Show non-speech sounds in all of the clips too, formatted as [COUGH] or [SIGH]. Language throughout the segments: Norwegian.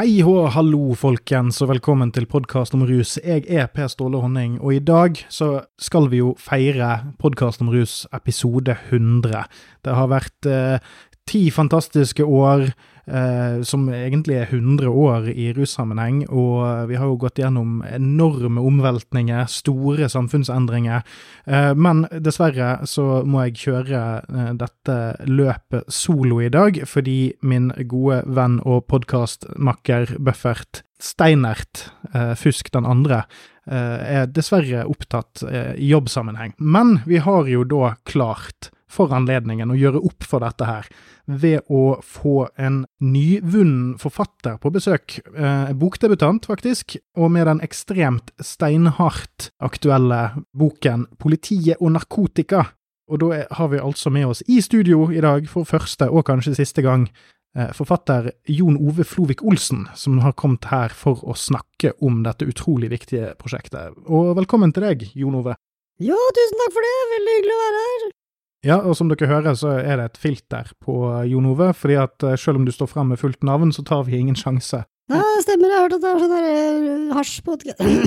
Hei hå, hallo folkens, og velkommen til podkast om rus. Jeg er Per Ståle Honning, og i dag så skal vi jo feire podkast om rus episode 100. Det har vært eh, ti fantastiske år, eh, som egentlig er 100 år i russammenheng, og vi har jo gått gjennom enorme omveltninger, store samfunnsendringer. Eh, men dessverre så må jeg kjøre eh, dette løpet solo i dag, fordi min gode venn og podkastmakker Buffert Steinert eh, Fusk den andre eh, er dessverre opptatt eh, i jobbsammenheng. Men vi har jo da klart for anledningen å gjøre opp for dette her, ved å få en nyvunnen forfatter på besøk. Eh, bokdebutant, faktisk, og med den ekstremt steinhardt aktuelle boken 'Politiet og narkotika'. Og da har vi altså med oss i studio i dag, for første og kanskje siste gang, eh, forfatter Jon Ove Flovik Olsen, som har kommet her for å snakke om dette utrolig viktige prosjektet. Og velkommen til deg, Jon Ove. Ja, tusen takk for det. Veldig hyggelig å være her. Ja, og som dere hører, så er det et filter på Jon Ove, fordi at eh, selv om du står frem med fullt navn, så tar vi ingen sjanse. Ja, det stemmer. Jeg har hørt at det er sånn der eh, på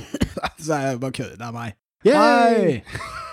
[LAUGHS] Så er jeg bare kødder, det er meg. Yay!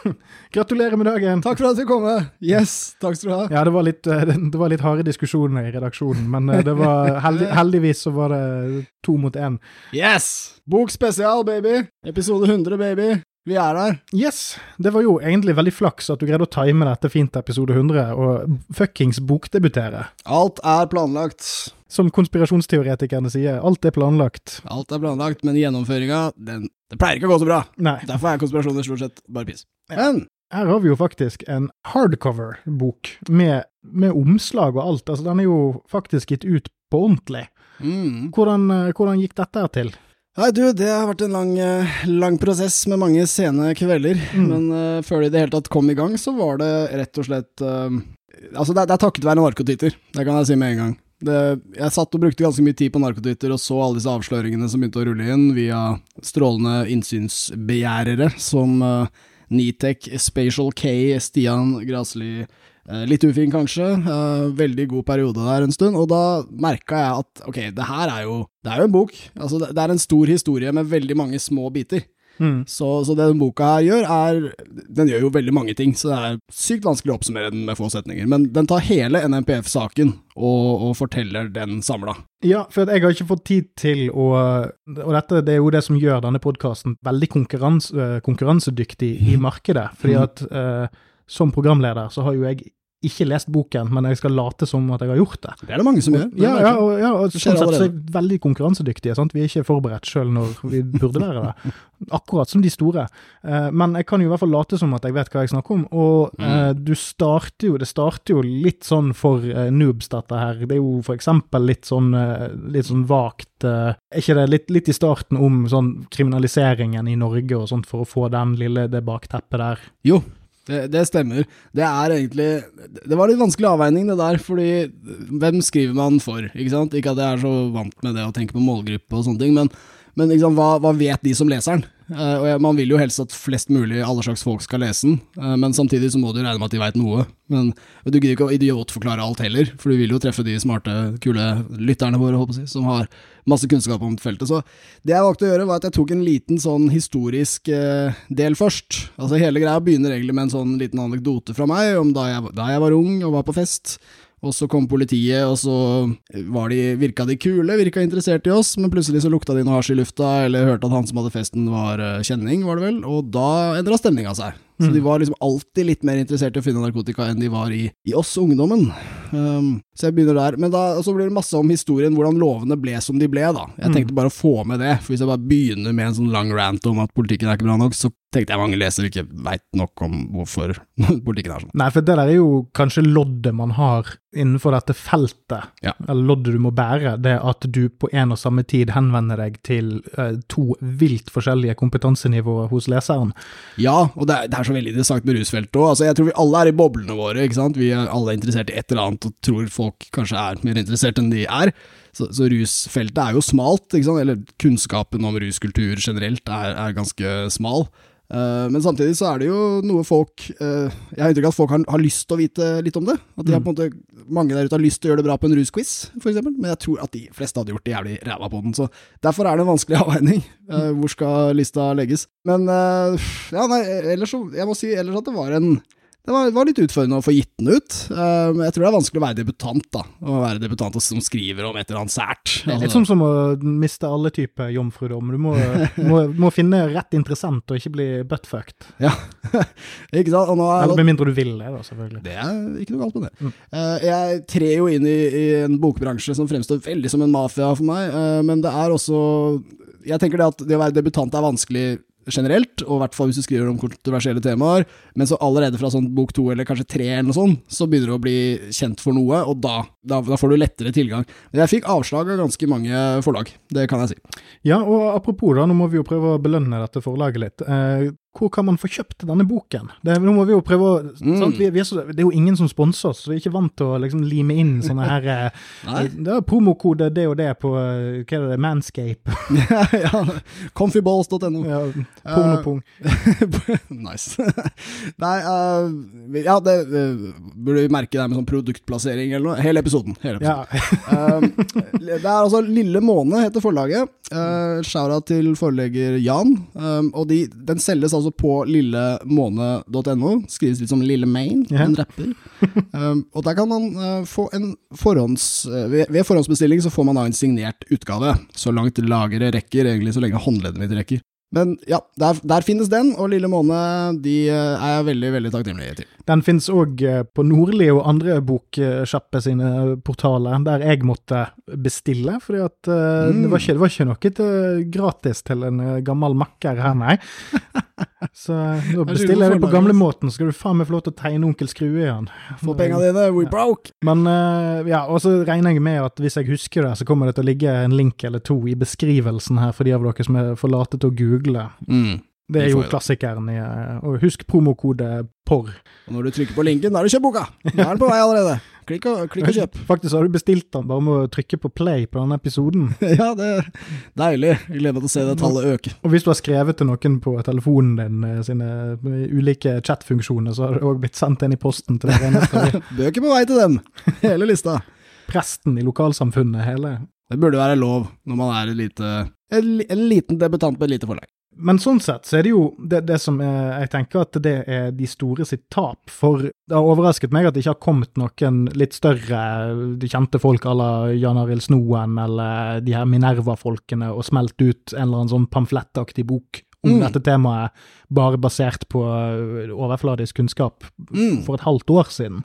[LAUGHS] Gratulerer med dagen! Takk for at du kom. Yes, takk skal du ha. Ja, det var litt, eh, det var litt harde diskusjoner i redaksjonen, men eh, det var [LAUGHS] heldig, heldigvis så var det to mot én. Yes! Bok spesial, baby. Episode 100, baby. Vi er der. Yes, det var jo egentlig veldig flaks at du greide å time dette fint til episode 100, og fuckings bokdebutere. Alt er planlagt. Som konspirasjonsteoretikerne sier, alt er planlagt. Alt er planlagt, men gjennomføringa, den Det pleier ikke å gå så bra. Nei, Derfor er konspirasjoner stort sett bare piss. Men her har vi jo faktisk en hardcover-bok med, med omslag og alt. Altså, den er jo faktisk gitt ut på ordentlig. mm. Hvordan, eh, hvordan gikk dette her til? Nei, du, det har vært en lang, eh, lang prosess med mange sene kvelder. Mm. Men uh, før det i det hele tatt kom i gang, så var det rett og slett uh, Altså, det, det er takket være narkotitter, Det kan jeg si med en gang. Det, jeg satt og brukte ganske mye tid på narkotwitter og så alle disse avsløringene som begynte å rulle inn via strålende innsynsbegjærere som uh, Nitek, Spatial K, Stian Grasli Litt ufin, kanskje. eh, veldig god periode der en stund. Og da merka jeg at ok, det her er jo Det er jo en bok. Altså, det, er en stor historie med veldig mange små biter. Mm. Så, så det den boka her gjør, er Den gjør jo veldig mange ting, så det er sykt vanskelig å oppsummere den med få setninger. Men den tar hele NMPF-saken og, og forteller den samla. Ja, for jeg har ikke fått tid til å Og dette det er jo det som gjør denne podkasten veldig konkurrans, eh, konkurransedyktig i [LAUGHS] markedet. Fordi at mm. uh, som programleder så har jo jeg ikke lest boken, men jeg skal late som at jeg har gjort det. Det er det mange som gjør. Ja, ja, og, ja, og sånn sett så er vi veldig konkurransedyktige. Sant? Vi er ikke forberedt sjøl når vi burde være det. [LAUGHS] Akkurat som de store. Eh, men jeg kan jo i hvert fall late som at jeg vet hva jeg snakker om. Og Mm. eh, du starter jo, det starter jo litt sånn for eh, noobs, dette her. Det er jo for eksempel litt sånn, litt sånn vagt Er ikke det litt, litt i starten om sånn kriminaliseringen i Norge og sånt, for å få den lille, det bakteppet der? Jo, det, det stemmer. Det er egentlig Det var litt vanskelig avveining, det der, fordi hvem skriver man for? Ikke sant? Ikke at jeg er så vant med det å tenke på målgruppe og sånne ting, men, men sant, hva, hva vet de som leser den? Eh, og Man vil jo helst at flest mulig, alle slags folk skal lese den, eh, men samtidig så må du regne med at de veit noe. Men du gidder ikke å idiotforklare alt heller, for du vil jo treffe de smarte, kule lytterne våre, håper jeg, som har masse kunnskap om feltet. Så det jeg valgte å gjøre, var at jeg tok en liten sånn historisk eh, del først. Altså Hele greia begynner egentlig med en sånn liten anekdote fra meg om da jeg, da jeg var ung og var på fest. Og så kom politiet, og så var de, virka de kule, virka interessert i oss, men plutselig så lukta de noe hasj i lufta, eller hørte at han som hadde festen var eh, kjenning, var det vel, og da endra stemninga seg. Så Mm. de var liksom alltid litt mer interessert i å finne narkotika enn de var i, i oss ungdommen. Um, så jeg begynner der. Men da, så blir det masse om historien, hvordan lovene ble som de ble, da. Jeg Mm. tenkte bare å få med det, for hvis jeg bare begynner med en sånn lang rant om at politikken er ikke bra nok, så tenkte jeg mange lesere ikke veit nok om hvorfor [LAUGHS] politikken er sånn. Nei, for det der er jo kanskje loddet man har innenfor dette feltet, Ja. eller loddet du må bære, det at du på en og samme tid henvender deg til eh, to vilt forskjellige kompetansenivåer hos leseren. Ja, og det er, det er så veldig interessant med rusfeltet òg. Altså, jeg tror vi alle er i boblene våre, ikke sant. Vi er alle interessert i et eller annet og tror folk kanskje er mer interessert enn de er. Så, så rusfeltet er jo smalt. Eller kunnskapen om ruskultur generelt er, er ganske smal. Uh, men samtidig så er det jo noe folk uh, Jeg har inntrykk av at folk har, har lyst til å vite litt om det. At de en måte Mange der ute har lyst til å gjøre det bra på en rusquiz, f.eks. Men jeg tror at de fleste hadde gjort det jævlig ræva på den. Så derfor er det en vanskelig [LAUGHS] avveining. Uh, hvor skal lista legges? Men ja, nei, ellers så Jeg må si ellers at det var en det var, var litt utfordrende å få gitt den ut. Uh, jeg tror det er vanskelig å være debutant, da. Å være debutant som skriver om et eller annet sært. Det er litt sånn som å miste alle typer jomfrudom. Du må, [LAUGHS] må, må, finne rett interessant og ikke bli buttfucked. Ja, [LAUGHS] ikke sant. Eller med mindre du vil det, da, selvfølgelig. Det er ikke noe galt med det. Mm. Uh, jeg trer jo inn i, i, en bokbransje som fremstår veldig som en mafia for meg, uh, men det er også Jeg tenker det at det å være debutant er vanskelig generelt, og i hvert fall hvis du skriver om kontroversielle temaer. Men så allerede fra sånn bok to eller kanskje tre eller noe sånt, så begynner du å bli kjent for noe, og da, da, da får du lettere tilgang. Men jeg fikk avslag av ganske mange forlag, det kan jeg si. Ja, og apropos da, nå må vi jo prøve å belønne dette forlaget litt. Eh, hvor kan man få kjøpt denne boken? Det, nå må vi jo prøve å, mm. vi, vi er så, Det er jo ingen som sponser oss, så vi er ikke vant til å liksom lime inn sånne her eh, [LAUGHS] Det er promokode det og det på eh, hva er det, Manscape. [LAUGHS] ja, Comfyballs.no. Ja, pornopung. Uh, [LAUGHS] nice. Nei, uh, ja, det uh, burde vi merke der med sånn produktplassering eller noe. Hele episoden. Hele episoden. Ja. det er altså Lille Måne heter forlaget. Uh, Shoura til forlegger Jan. Um, og de, den selges altså altså på lillemåne.no. Skrives litt som Lille Maine, yeah. en rapper. um, [LAUGHS] og der kan man uh, få en forhånds... Uh, ved, ved, forhåndsbestilling så får man da en signert utgave. Så langt lageret rekker, egentlig så lenge håndleddet mitt rekker. Men ja, der, der, finnes den, og Lille Måne de uh, er jeg veldig veldig takknemlig til. Den finnes òg på Nordli og andre boksjappe sine portaler, der jeg måtte bestille. fordi at uh, mm. det, var ikke, det, var ikke, noe til, gratis til en gammel makker her, nei. [LAUGHS] Så da bestiller jeg det på gamlemåten, så skal du faen meg få lov til å tegne Onkel Skrue igjen. Få pengene dine, we broke! Men uh, ja, og så regner jeg med at hvis jeg husker det, så kommer det til å ligge en link eller to i beskrivelsen her for de av dere som er for late til å google. Mm. Det er jo klassikeren i eh, Og husk promokode POR. Og når du trykker på linken, da har du kjøpt boka! Da er den på vei allerede. Klikk og, klikk og kjøp. [LAUGHS] Faktisk har du bestilt den bare med å trykke på play på denne episoden. [LAUGHS] ja, det er deilig. Jeg gleder meg til å se det tallet øke. Og hvis du har skrevet til noen på telefonen din eh, sine eh, ulike chatfunksjoner, så har det òg blitt sendt inn i posten til neste [LAUGHS] Bøker på vei til dem! Hele lista. Presten i lokalsamfunnet, hele. Det burde være lov når man er lite, en, en liten debutant på et lite forlag. Men sånn sett så er det jo det, det som er, jeg tenker at det er de store sitt tap. For det har overrasket meg at det ikke har kommet noen litt større de kjente folk à la Jan Arild Snoen eller de her Minerva-folkene og smelt ut en eller annen sånn pamflettaktig bok om mm. dette temaet, bare basert på overfladisk kunnskap mm. for et halvt år siden.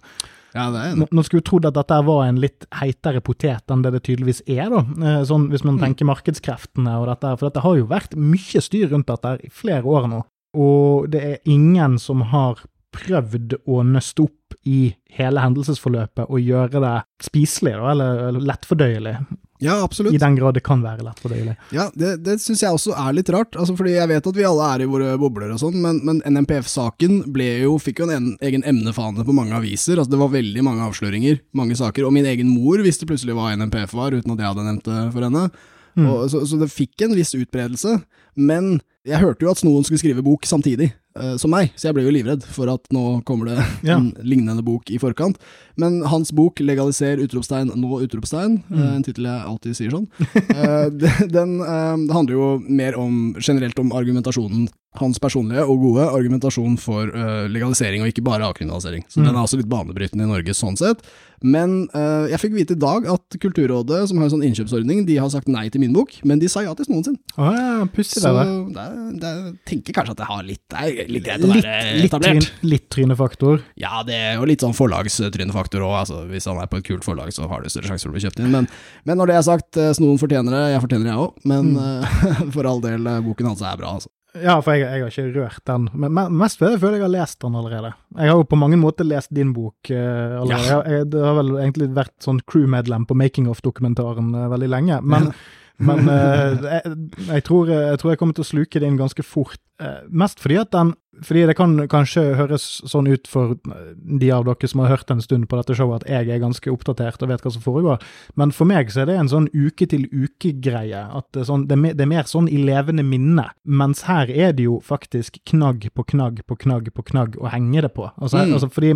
Ja, det. Nå skulle vi trodd at dette var en litt heitere potet enn det det tydeligvis er, da. Eh, sånn hvis man mm. tenker markedskreftene og dette, for dette har jo vært mye styr rundt dette i flere år nå. Og det er ingen som har prøvd å nøste opp i hele hendelsesforløpet og gjøre det spiselig, da, eller, lettfordøyelig. Ja, absolutt. I den grad det kan være lettfordøyelig. Ja, det, det syns jeg også er litt rart. Altså, fordi jeg vet at vi alle er i våre bobler og sånn, men, men NMPF-saken fikk jo en, egen emnefane på mange aviser. Altså, det var veldig mange avsløringer, mange saker. Og min egen mor visste plutselig hva NMPF var, uten at jeg hadde nevnt det for henne. Mm. Og, så, så det fikk en viss utbredelse. Men jeg hørte jo at noen skulle skrive bok samtidig som meg, så jeg ble jo livredd for at nå kommer det ja. en lignende bok i forkant. Men hans bok 'Legaliser utropstegn, nå utropstegn', mm. uh, en tittel jeg alltid sier sånn, uh, [LAUGHS] den handler jo mer om, generelt om argumentasjonen hans personlige og gode argumentasjon for legalisering, og ikke bare avkriminalisering. Så mm. den er også litt banebrytende i Norge sånn sett. Men jeg fikk vite i dag at Kulturrådet, som har en sånn innkjøpsordning, de har sagt nei til min bok, men de sa ja til noen sin. Oh, ja, pussig det der. Det, det, tenker kanskje at jeg har litt Det er litt greit å være litt, etablert. Litt, litt trynefaktor? Ja, det er jo litt sånn forlagstrynefaktor òg. Altså, hvis han er på et kult forlag, så har du større sjanse for å bli kjøpt inn. Men, men når det er sagt, eh, Snoen fortjener det. Jeg fortjener det, jeg òg. Men mm. uh, [LAUGHS] for all del, boken hans er bra, altså. Ja, for jeg, jeg, har ikke rørt den. Men mest fordi jeg føler jeg har lest den allerede. Jeg har jo på mange måter lest din bok uh, allerede. Ja. Jeg, det har vel egentlig vært sånn crew-medlem på Making of-dokumentaren uh, veldig lenge. Men, ja. [LAUGHS] Men eh, jeg, jeg, tror, jeg tror jeg kommer til å sluke det inn ganske fort. Eh, mest fordi at den Fordi det kan kanskje høres sånn ut for eh, de av dere som har hørt en stund på dette showet, at jeg er ganske oppdatert og vet hva som foregår. Men for meg så er det en sånn uke-til-uke-greie. At det er, sånn, det er mer sånn i levende minne. Mens her er det jo faktisk knagg på knagg på knagg på knagg å henge det på. Altså, Mm. altså fordi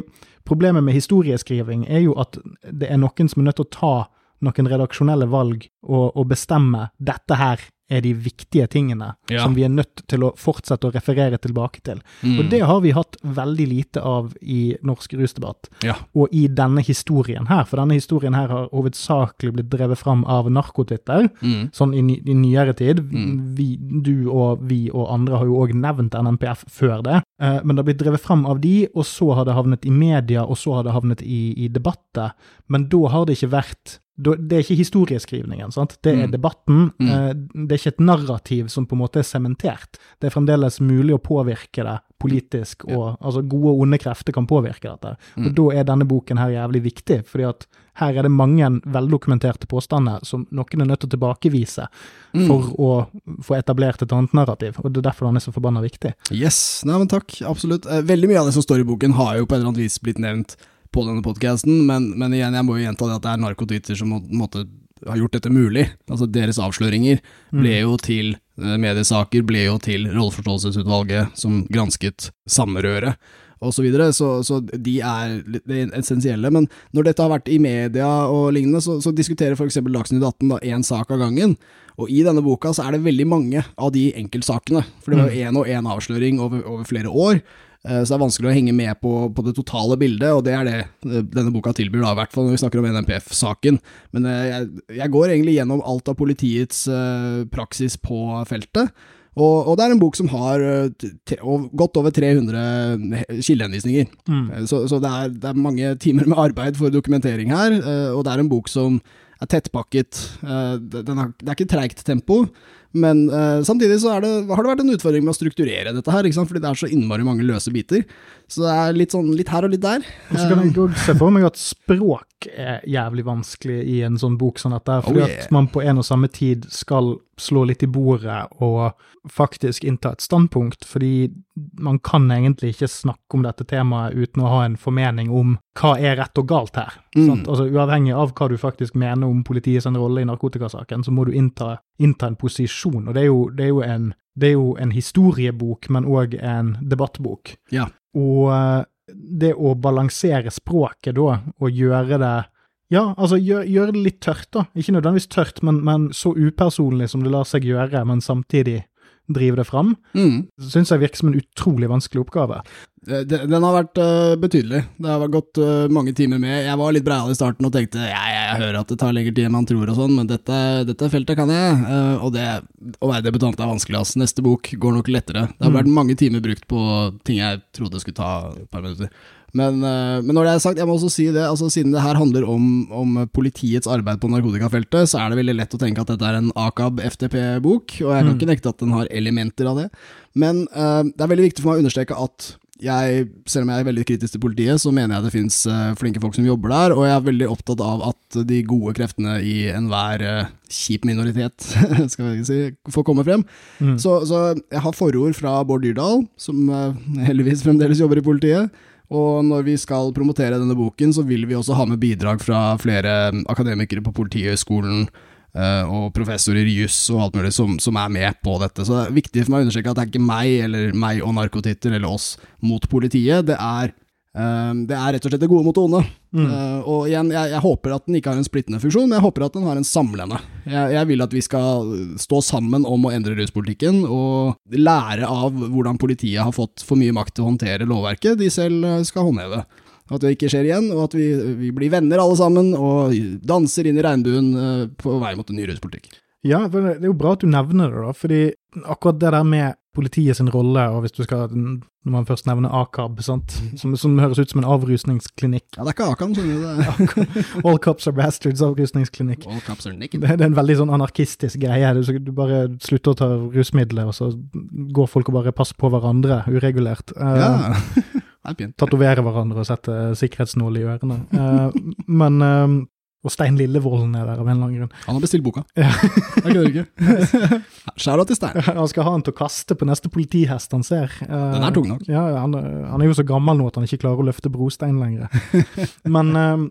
Problemet med historieskriving er jo at det er noen som er nødt til å ta noen redaksjonelle valg og, og bestemme dette her er de viktige tingene Ja. som vi er nødt til å fortsette å referere tilbake til. Mm. Og det har vi hatt veldig lite av i norsk rusdebatt, Ja. og i denne historien her. For denne historien her har hovedsakelig blitt drevet fram av narkotitter, Mm. sånn i, i nyere tid. Mm. Vi, du og vi og andre har jo òg nevnt NNPF før det, eh, men det har blitt drevet fram av de, og så har det havnet i media, og så har det havnet i, i debatter. Men da har det ikke vært Det er ikke historieskrivningen, sant? det er Mm. debatten. Mm. Eh, det er ikke et narrativ som på en måte er sementert. Det er fremdeles mulig å påvirke det politisk, og altså gode og onde krefter kan påvirke dette. Og Mm. da er denne boken her jævlig viktig, fordi at her er det mange veldokumenterte påstander som noen er nødt til å tilbakevise Mm. for å få etablert et annet narrativ, og det er derfor han er så forbanna viktig. Yes, nei, men takk, absolutt. Eh, Veldig mye av det som står i boken har jo på et eller annet vis blitt nevnt på denne podcasten, men, men igjen, jeg må jo gjenta det at det er narkotwitter som må, måtte har gjort dette mulig. Altså Deres avsløringer ble jo til eh, mediesaker, ble jo til rolleforståelsesutvalget som gransket samrøret og så videre, så, så de er det essensielle. Men når dette har vært i media og lignende, så, så diskuterer f.eks. Dagsnytt 18 da én sak av gangen. Og i denne boka så er det veldig mange av de enkeltsakene. For det var én og én avsløring over, over flere år. Eh, Så det er vanskelig å henge med på, på det totale bildet, og det er det eh, denne boka tilbyr, da, i hvert fall når vi snakker om NMPF-saken. Men eh, jeg, jeg går egentlig gjennom alt av politiets praksis på feltet. Og, og det er en bok som har t- t- og godt over 300 kildehenvisninger. Mm. Så, så det, er, det er mange timer med arbeid for dokumentering her, og det er en bok som er tettpakket. Det er ikke treigt tempo, men uh, samtidig så det, har det vært en utfordring med å strukturere dette her, fordi det er så innmari mange løse biter. Så det er litt sånn litt her og litt der. Og så kan jeg også se for meg at språk er jævlig vanskelig i en sånn bok som dette, fordi Oh, yeah. at man på en og samme tid skal slå litt i bordet og faktisk innta et standpunkt, fordi man kan egentlig ikke snakke om dette temaet uten å ha en formening om hva er rett og galt her. Mm. Altså Uavhengig av hva du faktisk mener om politiets rolle i narkotikasaken, så må du innta, innta en posisjon, og det er jo, det er jo en det er jo en historiebok, men òg en debattbok. Ja. Og eh, det å balansere språket da, og gjøre det Ja, altså gjøre gjør det litt tørt, da. Ikke nødvendigvis tørt, men, men så upersonlig som det lar seg gjøre, men samtidig drive det fram, Mm. syns jeg virker som en utrolig vanskelig oppgave. Den har vært eh, betydelig. Det har gått eh, mange timer med. Jeg var litt breial i starten og tenkte ja, ja, jeg hører at det tar lengre tid enn man tror og sånn, men dette, dette feltet kan jeg. eh, og det, å være debutant er vanskelig, ass. Neste bok går nok lettere. Det har Mm. vært mange timer brukt på ting jeg trodde skulle ta et par minutter. Men, eh, men når det er sagt, jeg må også si det, altså siden det her handler om, om politiets arbeid på narkotikafeltet, så er det veldig lett å tenke at dette er en AKAB-FTP-bok, og jeg kan Mm. ikke nekte at den har elementer av det. Men uh, det er veldig viktig for meg å understreke at jeg, selv om jeg er veldig kritisk til politiet, så mener jeg det finnes uh, flinke folk som jobber der, og jeg er veldig opptatt av at de gode kreftene i enhver uh, kjip minoritet, [LAUGHS] skal vi si, får komme frem. Mm. Så, så jeg har forord fra Bård Dyrdal, som uh, heldigvis fremdeles jobber i politiet. Og når vi skal promotere denne boken, så vil vi også ha med bidrag fra flere mm, akademikere på Politihøgskolen eh, og professorer i juss og alt mulig som, som er med på dette. Så det er viktig for meg å understreke at det er ikke meg eller meg og narkotitter eller oss mot politiet. Det er, det er rett og slett det gode mot det onde. Mm. Eh, og igjen, jeg, jeg håper at den ikke har en splittende funksjon, men jeg håper at den har en samlende. Jeg, jeg vil at vi skal stå sammen om å endre ruspolitikken, og lære av hvordan politiet har fått for mye makt til å håndtere lovverket de selv eh, skal håndheve. At det ikke skjer igjen, og at vi, vi blir venner alle sammen, og danser inn i regnbuen eh, på vei mot en ny ruspolitikk. Ja, det er jo bra at du nevner det, da, fordi akkurat det der med politiet sin rolle, og hvis du skal, når man først nevner AKAB, sant, som, som høres ut som en avrusningsklinikk. Ja, det er ikke AKAB, skjønner du. Det [LAUGHS] All cops are bastards, avrusningsklinikk. All cops are naked. Det, det er en veldig sånn anarkistisk greie. Du, du bare slutter å ta rusmidler, og så går folk og bare passer på hverandre uregulert. Eh, Ja, [LAUGHS] fint. Tatovere hverandre og sette sikkerhetsnål i ørene. Uh, men eh, Og Stein Lillevolden er der av en eller annen grunn. Han har bestilt boka. Ja. [LAUGHS] Jeg kødder ikke. [LAUGHS] Skjæra til Stein. Han skal ha han til å kaste på neste politihest han ser. Eh, Den er tung nok. Ja, han, han er jo så gammel nå at han ikke klarer å løfte brostein lenger. [LAUGHS] men, eh,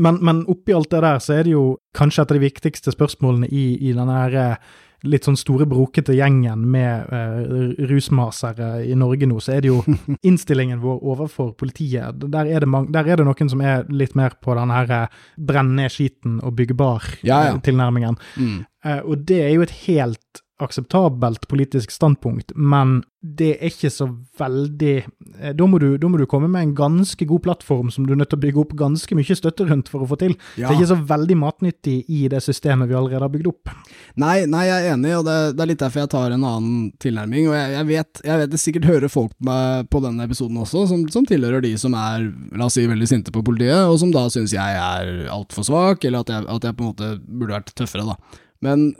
men, men oppi alt det der, så er det jo kanskje et av de viktigste spørsmålene i, i denne her eh, litt sånn store, brokete gjengen med uh, rusmasere i Norge nå, så er det jo [LAUGHS] innstillingen vår overfor politiet. Der er det, der er det noen som er litt mer på den her uh, brenne ned skiten og bygge Ja, ja. bar-tilnærmingen. Mm. uh, og det er jo et helt akseptabelt politisk standpunkt, men det er ikke så veldig eh, da, må du, da må du komme med en ganske god plattform som du er nødt til å bygge opp ganske mye støtte rundt for å få til. Ja. Det er ikke så veldig matnyttig i det systemet vi allerede har bygd opp. Nei, nei, jeg er enig, og det, det er litt derfor jeg tar en annen tilnærming. Og jeg, jeg, vet, jeg vet det sikkert hører folk med på denne episoden også, som, som tilhører de som er la oss si, veldig sinte på politiet, og som da syns jeg er altfor svak, eller at jeg, at jeg på en måte burde vært tøffere, da. Men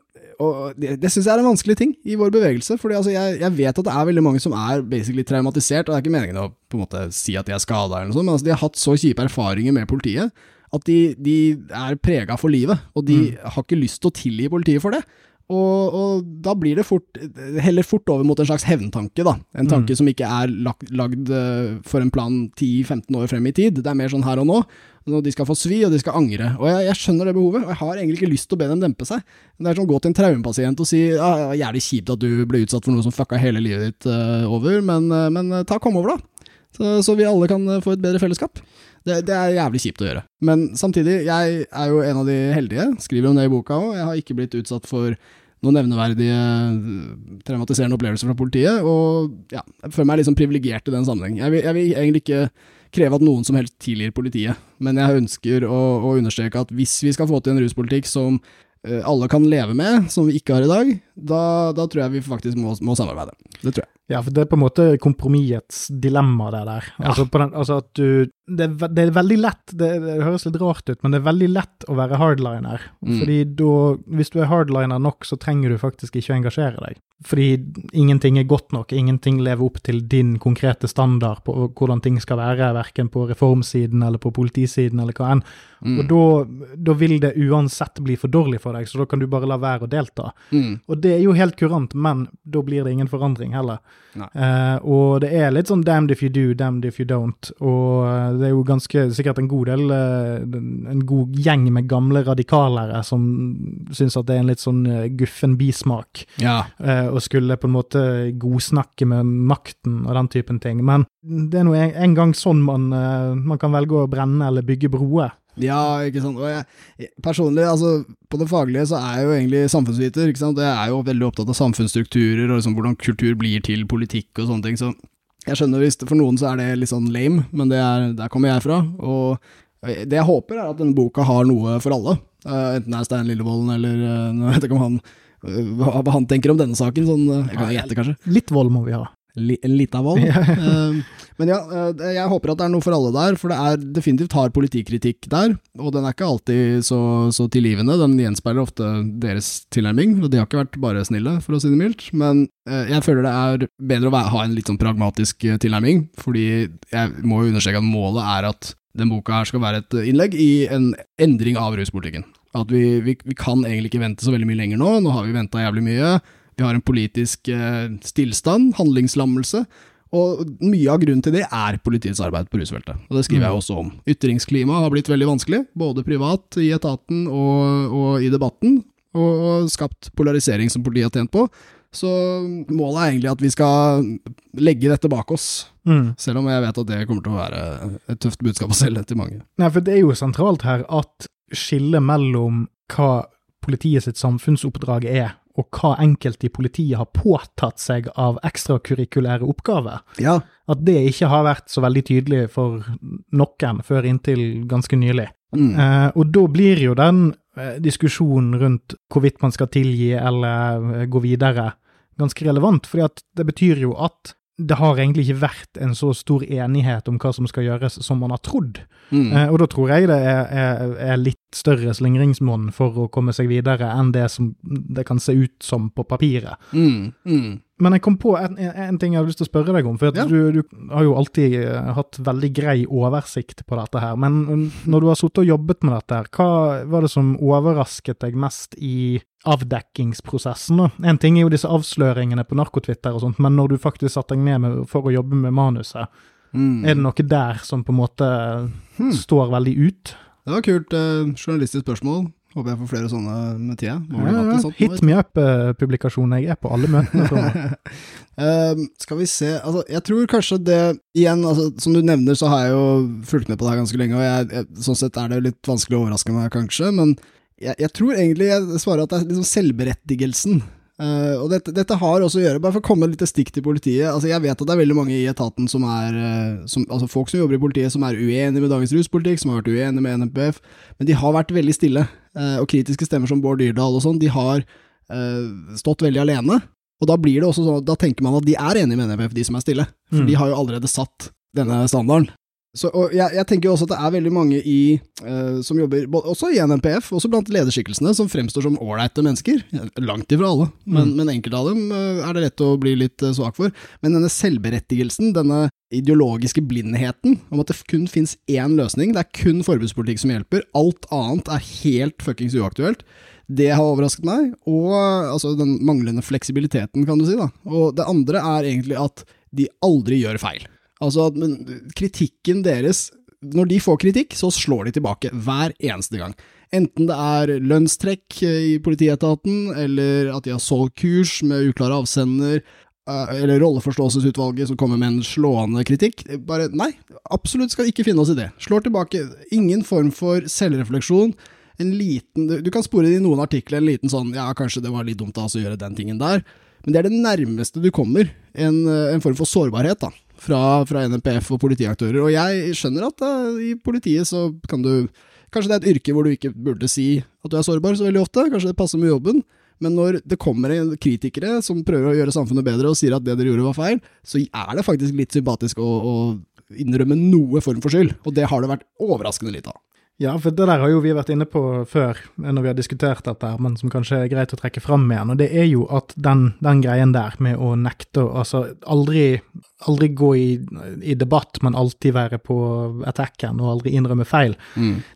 og det, det syns jeg er en vanskelig ting i vår bevegelse. Fordi altså, jeg, jeg vet at det er veldig mange som er basically traumatisert, og det er ikke meningen å på en måte si at de er skada, eller noe sånt, men altså, de har hatt så kjipe erfaringer med politiet at de, de er prega for livet, og de har ikke lyst til å tilgi politiet for det. Og, og da blir det fort, heller fort over mot en slags hevntanke, da. En tanke som ikke er lagd, lagd eh, for en plan 10-15 år frem i tid. Det er mer sånn her og nå. Når de skal få svi, og de skal angre. Og jeg, jeg skjønner det behovet, og jeg har egentlig ikke lyst til å be dem dempe seg. Det er som å gå til en traumepasient og si ja, var jævlig kjipt at du ble utsatt for noe som fucka hele livet ditt uh, over, men, uh, men ta kom over, da. Så, så vi alle kan få et bedre fellesskap. Det, det er jævlig kjipt å gjøre. Men samtidig, jeg er jo en av de heldige. Skriver om det i boka òg. Jeg har ikke blitt utsatt for noen nevneverdige øh, traumatiserende opplevelser fra politiet, og ja, jeg føler meg liksom privilegert i den sammenheng. Jeg vil, jeg vil egentlig ikke kreve at noen som helst tilgir politiet, men jeg ønsker å, å understreke at hvis vi skal få til en ruspolitikk som øh, alle kan leve med, som vi ikke har i dag, da, da tror jeg vi faktisk må, må samarbeide. Det tror jeg. Ja, for det er på en måte kompromissets dilemma, det der. Ja. Altså, på den, altså at du det er, det er veldig lett, det, det høres litt rart ut, men det er veldig lett å være hardliner. Mm. Fordi da, hvis du er hardliner nok, så trenger du faktisk ikke å engasjere deg. Fordi ingenting er godt nok, ingenting lever opp til din konkrete standard på hvordan ting skal være, verken på reformsiden eller på politisiden eller hva enn. Mm. Og da, da vil det uansett bli for dårlig for deg, så da kan du bare la være å delta. Mm. Og det er jo helt kurant, men da blir det ingen forandring heller. Eh, og det er litt sånn damned if you do, damned if you don't. Og eh, det er jo ganske sikkert en god del eh, En god gjeng med gamle radikalere som syns at det er en litt sånn eh, guffen bismak. Ja. eh, og skulle på en måte godsnakke med makten og den typen ting. Men det er nå en, gang sånn man, man kan velge å brenne eller bygge broer. Ja, ikke sant. Og jeg- personlig, altså på det faglige så er jeg jo egentlig samfunnsviter, ikke sant. Jeg er jo veldig opptatt av samfunnsstrukturer og liksom hvordan kultur blir til politikk og sånne ting. Så jeg skjønner hvis det, for noen så er det litt sånn lame, men det er, der kommer jeg fra. Og det jeg håper er at denne boka har noe for alle. Uh, enten det er Stein Lillevolden eller uh, Jeg vet ikke om han eh, hva, han tenker om denne saken, sånn Jeg kan gjette, kanskje. Litt vold må vi ha. Li, en lita vold. [LAUGHS] Eh, men ja, eh, jeg håper at det er noe for alle der, for det er definitivt hard politikritikk der, og den er ikke alltid så, så tilgivende. Den gjenspeiler ofte deres tilnærming, og de har ikke vært bare snille, for å si det mildt. Men eh, jeg føler det er bedre å ha en litt sånn pragmatisk tilnærming, fordi jeg må jo understreke at målet er at den boka her skal være et innlegg i en endring av ruspolitikken. At vi, vi, vi kan egentlig ikke vente så veldig mye lenger nå, nå har vi venta jævlig mye. Vi har en politisk eh, stillstand, handlingslammelse, og mye av grunnen til det er politiets arbeid på rusfeltet. Og det skriver Mm. jeg også om. Ytringsklimaet har blitt veldig vanskelig, både privat, i etaten og, og i debatten, og, og skapt polarisering som politiet har tjent på. Så målet er egentlig at vi skal legge dette bak oss, Mm. selv om jeg vet at det kommer til å være et tøft budskap å selge til mange. Nei, for det er jo sentralt her at skillet mellom hva politiet sitt samfunnsoppdrag er, og hva enkelte i politiet har påtatt seg av ekstrakurrikulære oppgaver, Ja. at det ikke har vært så veldig tydelig for noen før inntil ganske nylig. Mm. Eh, og da blir jo den eh, diskusjonen rundt hvorvidt man skal tilgi eller eh, gå videre, ganske relevant, fordi at det betyr jo at det har egentlig ikke vært en så stor enighet om hva som skal gjøres som man har trodd. Mm. Eh, og da tror jeg det er, er, er litt større slingringsmonn for å komme seg videre enn det som det kan se ut som på papiret. Mm, mm. Men jeg kom på en, en, ting jeg hadde lyst til å spørre deg om. For Ja. du, du har jo alltid eh, hatt veldig grei oversikt på dette her. Men mm, når du har sittet og jobbet med dette, her, hva var det som overrasket deg mest i avdekkingsprosessen? da? En ting er jo disse avsløringene på narkotwitter og sånt, men når du faktisk satte deg ned med, for å jobbe med manuset, Mm. er det noe der som på en måte Hmm. står veldig ut? Det var kult eh, journalistisk spørsmål. Håper jeg får flere sånne med tida. Ja, ja, ja. sånn Hit me up-publikasjonen Jeg er på alle møtene. uh. [LAUGHS] Skal vi se altså, Jeg tror kanskje det Igjen, altså, som du nevner, så har jeg jo fulgt med på det her ganske lenge, og jeg, jeg, sånn sett er det litt vanskelig å overraske meg, kanskje, men jeg, jeg tror egentlig jeg svarer at det er liksom selvberettigelsen. Eh, og dette, dette har også å gjøre, bare for å komme litt stikk til politiet altså Jeg vet at det er veldig mange i etaten som er eh, som, Altså folk som jobber i politiet som er uenige med dagens ruspolitikk, som har vært uenige med NPF, men de har vært veldig stille. Uh, og kritiske stemmer som Bård Dyrdal og sånn, de har uh, stått veldig alene. Og da blir det også sånn da tenker man at de er enige med NPF, de som er stille. For Mm. de har jo allerede satt denne standarden. Så, jeg, jeg tenker jo også at det er veldig mange i, uh, som jobber både- også i NMPF, også blant lederskikkelsene, som fremstår som ålreite mennesker. Langt ifra alle, men, Mm. men enkelte av dem uh, er det lett å bli litt uh, svak for. Men denne selvberettigelsen, denne ideologiske blindheten om at det kun finnes én løsning, det er kun forbudspolitikk som hjelper, alt annet er helt fuckings uaktuelt. Det har overrasket meg, og altså den manglende fleksibiliteten, kan du si. da. Og det andre er egentlig at de aldri gjør feil. Altså, men kritikken deres Når de får kritikk, så slår de tilbake hver eneste gang. Enten det er lønnstrekk eh, i politietaten, eller at de har solgt kurs med uklare avsender, eh, eller rolleforståelsesutvalget som kommer med en slående kritikk. Bare nei, absolutt skal ikke finne oss i det. Slår tilbake. Ingen form for selvrefleksjon. En liten Du du kan spore det i noen artikler, en liten sånn ja, kanskje det var litt dumt av oss å gjøre den tingen der. Men det er det nærmeste du kommer en, eh, en form for sårbarhet da, fra, fra NPF og politiaktører. Og jeg skjønner at eh, i politiet så kan du Kanskje det er et yrke hvor du ikke burde si at du er sårbar så veldig ofte. Kanskje det passer med jobben. Men når det kommer kritikere som prøver å gjøre samfunnet bedre og sier at det dere gjorde var feil, så er det faktisk litt sympatisk å, å innrømme noe form for skyld. Og det har det vært overraskende litt av. Ja, for det der har jo vi vært inne på før, når vi har diskutert dette, her, men som kanskje er greit å trekke fram igjen. Og det er jo at den, den greien der med å nekte Altså aldri, aldri gå i, i debatt, men alltid være på attacken og aldri innrømme feil.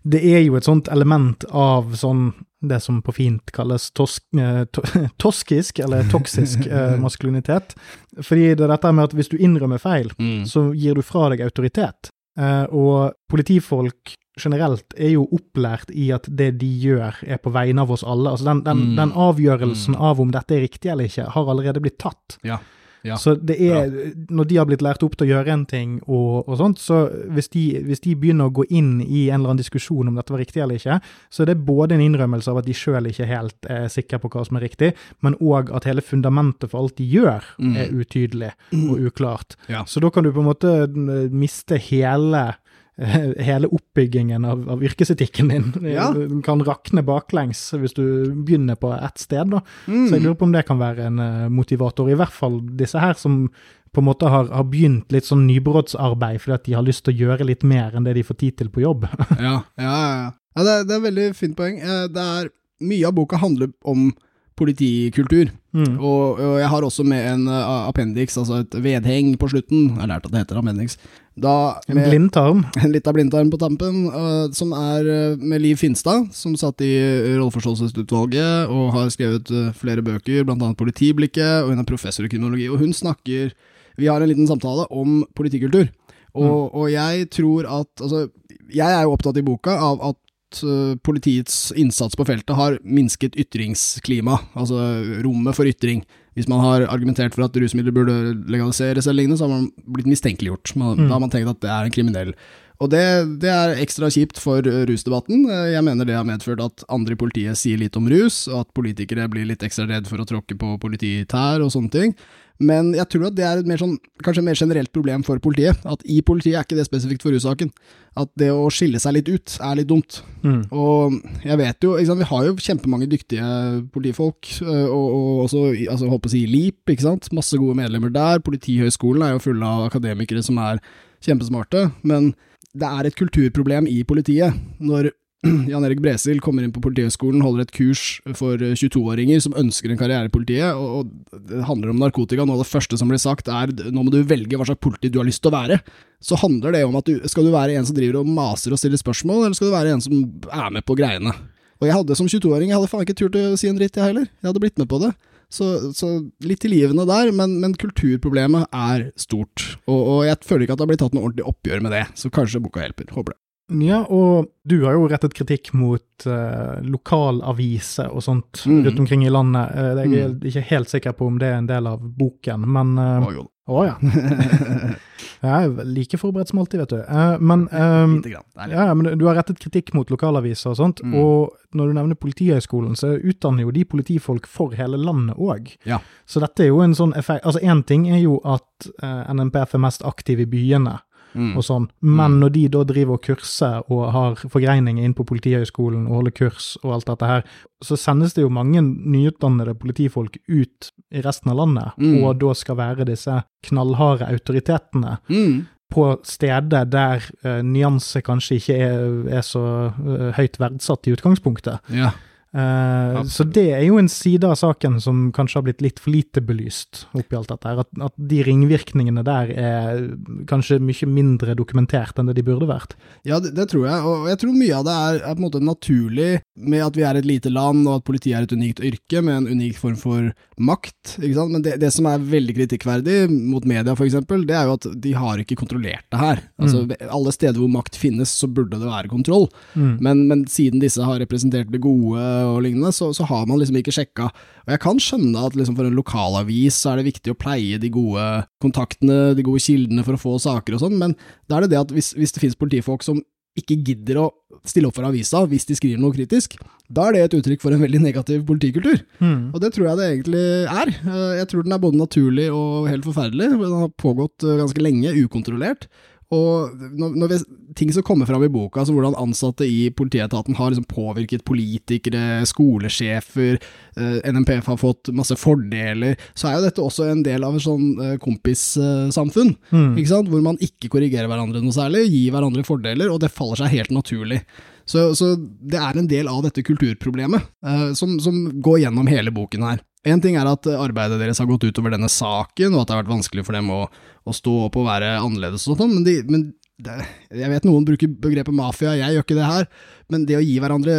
Det er jo et sånt element av sånn det som på fint kalles tosk, eh, to, [LAUGHS] toskisk, eller toksisk [LAUGHS] eh, maskulinitet. Fordi det er dette med at hvis du innrømmer feil, så gir du fra deg autoritet. Uh, og politifolk generelt er jo opplært i at det de gjør er på vegne av oss alle. Altså den, den, Mm. den avgjørelsen av om dette er riktig eller ikke, har allerede blitt tatt. Ja. Ja. Så det er, når de har blitt lært opp til å gjøre en ting og, og sånt, så hvis de, hvis de begynner å gå inn i en eller annen diskusjon om dette var riktig eller ikke, så er det både en innrømmelse av at de sjøl ikke helt er sikre på hva som er riktig, men òg at hele fundamentet for alt de gjør, Mm. er utydelig og uklart. Ja. Så da kan du på en måte eh, miste hele eh, [LAUGHS] hele oppbyggingen av, av yrkesetikken din Ja. Kan rakne baklengs hvis du begynner på ett sted. da. Mm. Så jeg lurer på om det kan være en eh, motivator. I hvert fall disse her som på en måte har, har begynt litt sånn nybrottsarbeid fordi at de har lyst til å gjøre litt mer enn det de får tid til på jobb. ja, ja, ja. ja. det, er, det er veldig fint poeng. Eh, Det er, mye av boka handler om politikultur, Mm. og, og jeg har også med en uh, appendix, altså et vedheng på slutten. Jeg har lært at det heter appendix. Da, En blindtarm. [LAUGHS] en lita blindtarm på tampen, uh, som er uh, med Liv Finstad, som satt i rolleforståelsesutvalget og har skrevet flere bøker, annet Politiblikket, og hun er professor i kriminologi, og hun snakker Vi har en liten samtale om politikultur, og, og jeg tror at Altså, jeg er jo opptatt i boka av at uh, politiets innsats på feltet har minsket ytringsklima, altså rommet for ytring. Hvis man har argumentert for at rusmidler burde legaliseres eller lignende, så har man blitt mistenkeliggjort. Man, Mm. Da har man tenkt at det er en kriminell. Og det, det er ekstra kjipt for uh, rusdebatten. Eh, Jeg mener det har medført at andre i politiet sier litt om rus, og at politikere blir litt ekstra redd for å tråkke på polititær og sånne ting. Men jeg tror at det er et mer sånn, kanskje mer generelt problem for politiet. At i politiet er ikke det spesifikt for russaken. At det å skille seg litt ut er litt dumt. Mm. Og jeg vet jo, vi har jo kjempemange dyktige politifolk, og, og også altså, holdt på å si LIP, ikke sant. Masse gode medlemmer der. Politihøgskolen er jo full av akademikere som er kjempesmarte. Men det er et kulturproblem i politiet når [CLEARS THROAT] Jan Erik Bresil kommer inn på Politihøgskolen, holder et kurs for eh, 22-åringer som ønsker en karriere i politiet, og det handler om narkotika. Noe av det første som blir sagt er nå må du velge hva slags politi du har lyst til å være. Så handler det om at du, skal du være en som driver og maser og stiller spørsmål, eller skal du være en som er med på greiene? Og jeg hadde som 22-åring, jeg hadde faen ikke turt å si en dritt, jeg heller. Jeg hadde blitt med på det. Så, så litt tilgivende der, men, men kulturproblemet er stort. Og, og jeg føler ikke at det har blitt tatt noe ordentlig oppgjør med det, så kanskje boka hjelper. Håper det. Ja, og du har jo rettet kritikk mot uh, lokalaviser og sånt mm. rundt omkring i landet. Uh, jeg er ikke helt sikker på om det er en del av boken, men uh, Å. Ja. [LAUGHS] Jeg er like forberedt som alltid, vet du. Uh, men [LAUGHS] litt. ja, men du har rettet kritikk mot lokalaviser og sånt, Mm. og når du nevner Politihøgskolen, så utdanner jo de politifolk for hele landet òg. Ja. Så dette er jo en sånn effekt Altså, én ting er jo at uh, NMPF er mest aktiv i byene, Mm. og sånn. Men når de da driver og kurser og har forgreininger inn på Politihøgskolen og holder kurs og alt dette her, så sendes det jo mange nyutdannede politifolk ut i resten av landet, Mm. og da skal være disse knallharde autoritetene Mm. på steder der uh, nyanse kanskje ikke er, er så uh, høyt verdsatt i utgangspunktet. Ja. Eh, Absolutt. så det er jo en side av saken som kanskje har blitt litt for lite belyst oppi alt dette her. At, at de ringvirkningene der er kanskje mye mindre dokumentert enn det de burde vært. Ja, det, det tror jeg, og jeg tror mye av det er, er på en måte naturlig med at vi er et lite land, og at politiet er et unikt yrke med en unik form for makt, ikke sant? Men det, det som er veldig kritikkverdig mot media eksempel, det er jo at de har ikke kontrollert det her. Altså, alle steder hvor makt finnes, så burde det være kontroll. Mm. Men, men siden disse har representert det gode og lignende, så, så har man liksom ikke sjekka. Og jeg kan skjønne at liksom for en lokalavis så er det viktig å pleie de gode kontaktene, de gode kildene for å få saker og sånn, men da er det det at hvis, hvis det finnes politifolk som ikke gidder å stille opp for avisa hvis de skriver noe kritisk, da er det et uttrykk for en veldig negativ politikultur. Mm. Og det tror jeg det egentlig er. Eh, Jeg tror den er både naturlig og helt forferdelig. Den har pågått eh, ganske lenge, ukontrollert. Og når, når vi, ting som kommer fram i boka, altså hvordan ansatte i politietaten har liksom påvirket politikere, skolesjefer, eh, NMPF har fått masse fordeler, så er jo dette også en del av et sånn eh, kompissamfunn. Mm. Hvor man ikke korrigerer hverandre noe særlig, gir hverandre fordeler, og det faller seg helt naturlig. Så, så det er en del av dette kulturproblemet, eh, som, som går gjennom hele boken her. En ting er at arbeidet deres har gått utover denne saken, og at det har vært vanskelig for dem å, å stå opp og være annerledes og sånn, men, de, men det, jeg vet noen bruker begrepet mafia, jeg gjør ikke det her, men det å gi hverandre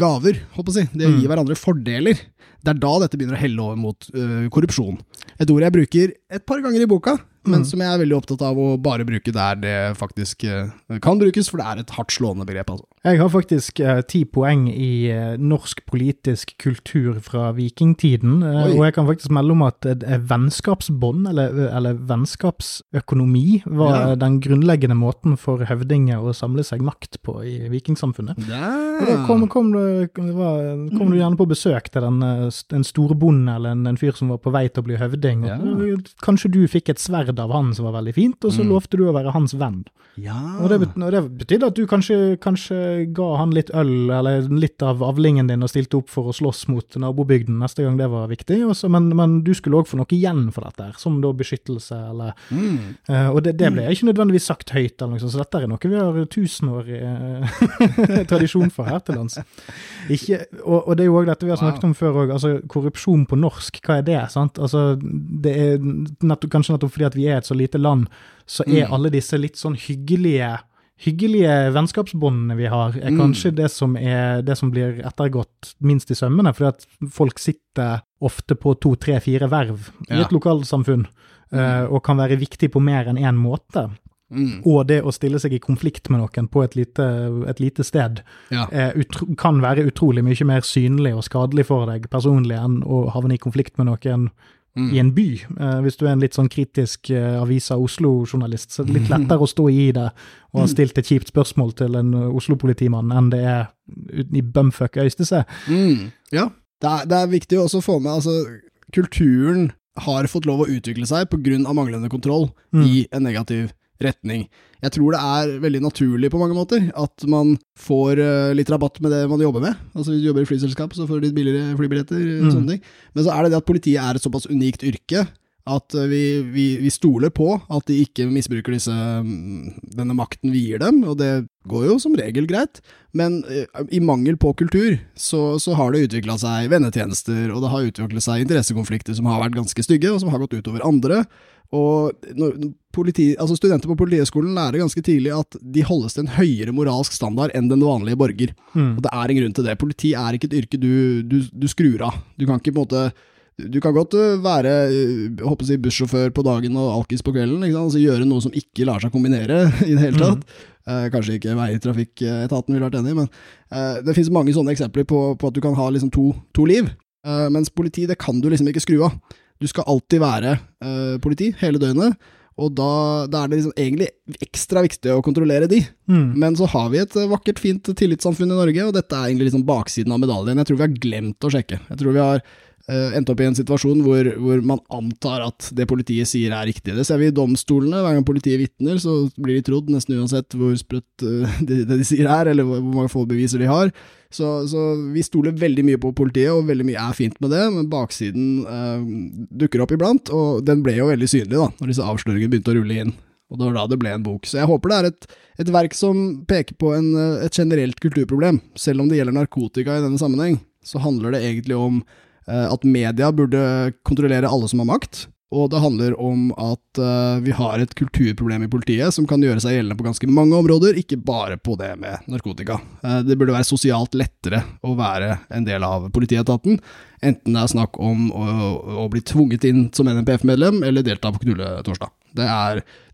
gaver, håper jeg det å gi hverandre fordeler, det er da dette begynner å helle over mot øh, korrupsjon. Et ord jeg bruker et par ganger i boka, men Mm. som jeg er veldig opptatt av å bare bruke der det faktisk øh, kan brukes, for det er et hardt slående begrep, altså. Jeg har faktisk ti ti poeng i uh, norsk politisk kultur fra vikingtiden, Uh, og jeg kan faktisk melde om at eh, vennskapsbånd, eller, eller vennskapsøkonomi, var Ja. den grunnleggende måten for høvdinger å samle seg makt på i vikingsamfunnet. Og da kom, kom, du, var, kom du gjerne på besøk til den, eh, en storbonde eller en, en fyr som var på vei til å bli høvding. og Ja. Kanskje du fikk et sverd av han som var veldig fint, og så Mm. lovte du å være hans venn. Ja. Og det, bet- og det betydde at du kanskje, kanskje ga han litt øl, eller litt av avlingen din, og stilte opp for å slåss mot nabobygden neste gang det var viktig. Også, men, men du skulle òg få noe igjen for dette, her, som da beskyttelse, eller Mm. uh, Og det, det ble ikke nødvendigvis sagt høyt, eller noe sånt, så dette er noe vi har tusenårig eh, [LAUGHS] tradisjon for her til lands. Ikke, og, og det er jo òg dette vi har snakket om før òg, altså korrupsjon på norsk, hva er det? sant? Altså, det er nettopp, kanskje nettopp fordi at vi er et så lite land, så er Mm. alle disse litt sånn hyggelige hyggelige vennskapsbåndene vi har, er Mm. kanskje det som, er, det som blir ettergått minst i sømmene, fordi at folk sitter ofte på to, tre, fire verv i Ja. et lokalsamfunn, eh, og kan være viktig på mer enn én måte. Mm. Og det å stille seg i konflikt med noen på et lite, et lite sted Ja. er utro, kan være utrolig mye mer synlig og skadelig for deg personlig enn å havne i konflikt med noen Mm. i en by. Eh, hvis du er en litt sånn kritisk eh, Avisa Oslo-journalist, så er det litt lettere å stå i det og ha stilt et kjipt spørsmål til en eh, Oslo-politimann enn det er uten i bumfuck Øystese. Mm. Ja, det er, det er viktig også å få med altså, kulturen har fått lov å utvikle seg pga. manglende kontroll Mm. i en negativ retning. Jeg tror det er veldig naturlig på mange måter at man får eh, litt rabatt med det man jobber med. Altså Hvis du jobber i flyselskap, så får du litt billigere flybilletter. Mm. sånne ting. Men så er det det at politiet er et såpass unikt yrke At eh, vi, vi, vi stoler på at de ikke misbruker disse, mm, denne makten vi gir dem, og det går jo som regel greit. Men eh, i mangel på kultur, så, så har det utvikla seg vennetjenester, og det har utviklet seg interessekonflikter som har vært ganske stygge, og som har gått utover andre. Og politi, altså Studenter på Politihøgskolen lærer ganske tidlig at de holdes til en høyere moralsk standard enn den vanlige borger. Mm. Og det er en grunn til det. Politi er ikke et yrke du, du, du skrur av. Du kan ikke på en måte du kan godt øh, være øh, håper jeg, bussjåfør på dagen og alkis på kvelden. Altså gjøre noe som ikke lar seg kombinere [LAUGHS] i det hele tatt. Eh, kanskje ikke veitrafikketaten ville vært enig, men eh, det finnes mange sånne eksempler på, på at du kan ha liksom to, to liv. Eh, mens politi, det kan du liksom ikke skru av. Du skal alltid være eh, politi hele døgnet, og da, da er det liksom egentlig ekstra viktig å kontrollere de. Mm. Men så har vi et eh, vakkert, fint tillitssamfunn i Norge, og dette er egentlig liksom baksiden av medaljen. Jeg tror vi har glemt å sjekke. Jeg tror vi har eh, endt opp i en situasjon hvor, hvor man antar at det politiet sier er riktig. Det ser vi i domstolene. Hver gang politiet vitner, så blir de trodd, nesten uansett hvor sprøtt eh, [LAUGHS] det, de sier er, eller hvor, mange få beviser de har. Så, så vi stoler veldig mye på politiet, og veldig mye er fint med det, men baksiden eh, dukker opp iblant, og den ble jo veldig synlig da, når disse avsløringene begynte å rulle inn. Og det var da det ble en bok. Så jeg håper det er et, et verk som peker på en, eh, et generelt kulturproblem. Selv om det gjelder narkotika i denne sammenheng, så handler det egentlig om at media burde kontrollere alle som har makt. Og det handler om at eh, vi har et kulturproblem i politiet som kan gjøre seg gjeldende på ganske mange områder, ikke bare på det med narkotika. Eh, det burde være sosialt lettere å være en del av politietaten, enten det er snakk om å, å bli tvunget inn som NMPF-medlem, eller delta på Knulletorsdag. Det,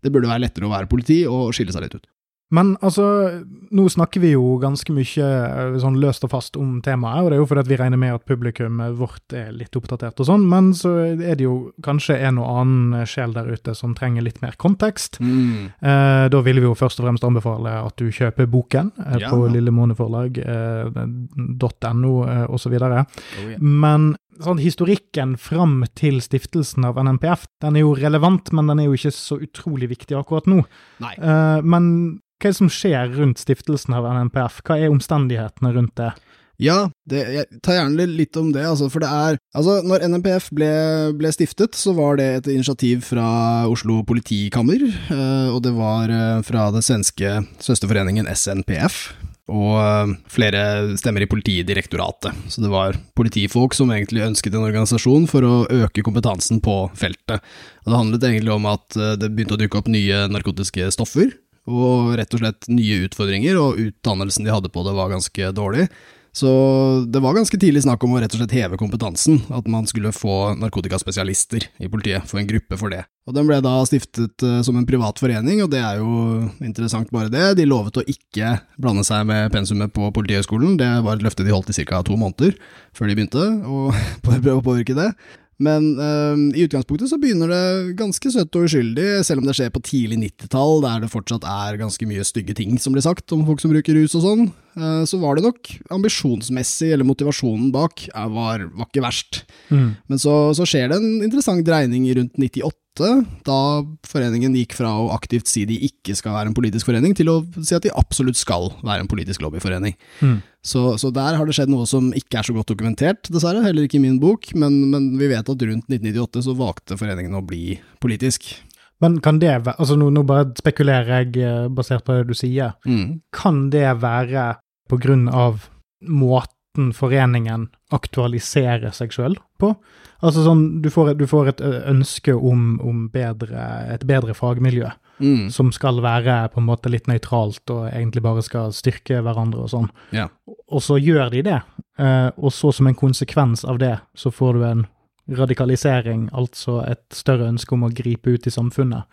det burde være lettere å være politi og skille seg litt ut. Men altså, nå snakker vi jo ganske mye eh, sånn løst og fast om temaet, og det er jo fordi at vi regner med at publikum vårt er litt oppdatert og sånn, men så er det jo kanskje en og annen sjel der ute som trenger litt mer kontekst. Eh, da vil vi jo først og fremst anbefale at du kjøper boken eh, Ja. på lillemåneforlag.no eh, eh, osv. Oh, Men sånn, historikken fram til stiftelsen av NMPF, den er jo relevant, men den er jo ikke så utrolig viktig akkurat nå. Nei. Eh, men hva er det som skjer rundt stiftelsen av NMPF? Hva er omstendighetene rundt det? Ja, det, jeg tar gjerne litt om det, altså, for det er Altså, når NMPF ble, ble stiftet, så var det et initiativ fra Oslo politikammer, eh, og det var eh, fra den svenske søsterforeningen SNPF. Og eh, flere stemmer i Politidirektoratet. Så det var politifolk som egentlig ønsket en organisasjon for å øke kompetansen på feltet. Og det handlet egentlig om at det begynte å dukke opp nye narkotiske stoffer, og rett og slett nye utfordringer, og utdannelsen de hadde på det var ganske dårlig. Så det var ganske tidlig snakk om å rett og slett heve kompetansen, at man skulle få narkotikaspesialister i politiet, få en gruppe for det. Og den ble da stiftet eh, som en privat forening, og det er jo interessant bare det. De lovet å ikke blande seg med pensumet på Politihøgskolen, det var et løfte de holdt i ca. to måneder før de begynte å [LAUGHS] prøve å påvirke det. Men eh, i utgangspunktet så begynner det ganske søtt og uskyldig, selv om det skjer på tidlig 90-tall, der det fortsatt er ganske mye stygge ting som blir sagt om folk som bruker rus og sånn. Uh, så var det nok ambisjonsmessig, eller motivasjonen bak, var, var ikke verst. Men så, så skjer det en interessant dreining rundt 98, da foreningen gikk fra å aktivt si de ikke skal være en politisk forening, til å si at de absolutt skal være en politisk lobbyforening. Mm. Så, så der har det skjedd noe som ikke er så godt dokumentert, dessverre, heller ikke i min bok, men, men vi vet at rundt 1998 så valgte foreningen å bli politisk. Men kan det være Altså, nå, nå bare spekulerer jeg eh, basert på det du sier. Mm. Kan det være på grunn av måten foreningen aktualiserer seg sjøl på? Altså sånn, du får, du får et ønske om, om bedre, et bedre fagmiljø, Mm. som skal være på en måte litt nøytralt og egentlig bare skal styrke hverandre og sånn. Ja. Og så gjør de det, eh, og så som en konsekvens av det, så får du en radikalisering, altså et større ønske om å gripe ut i samfunnet.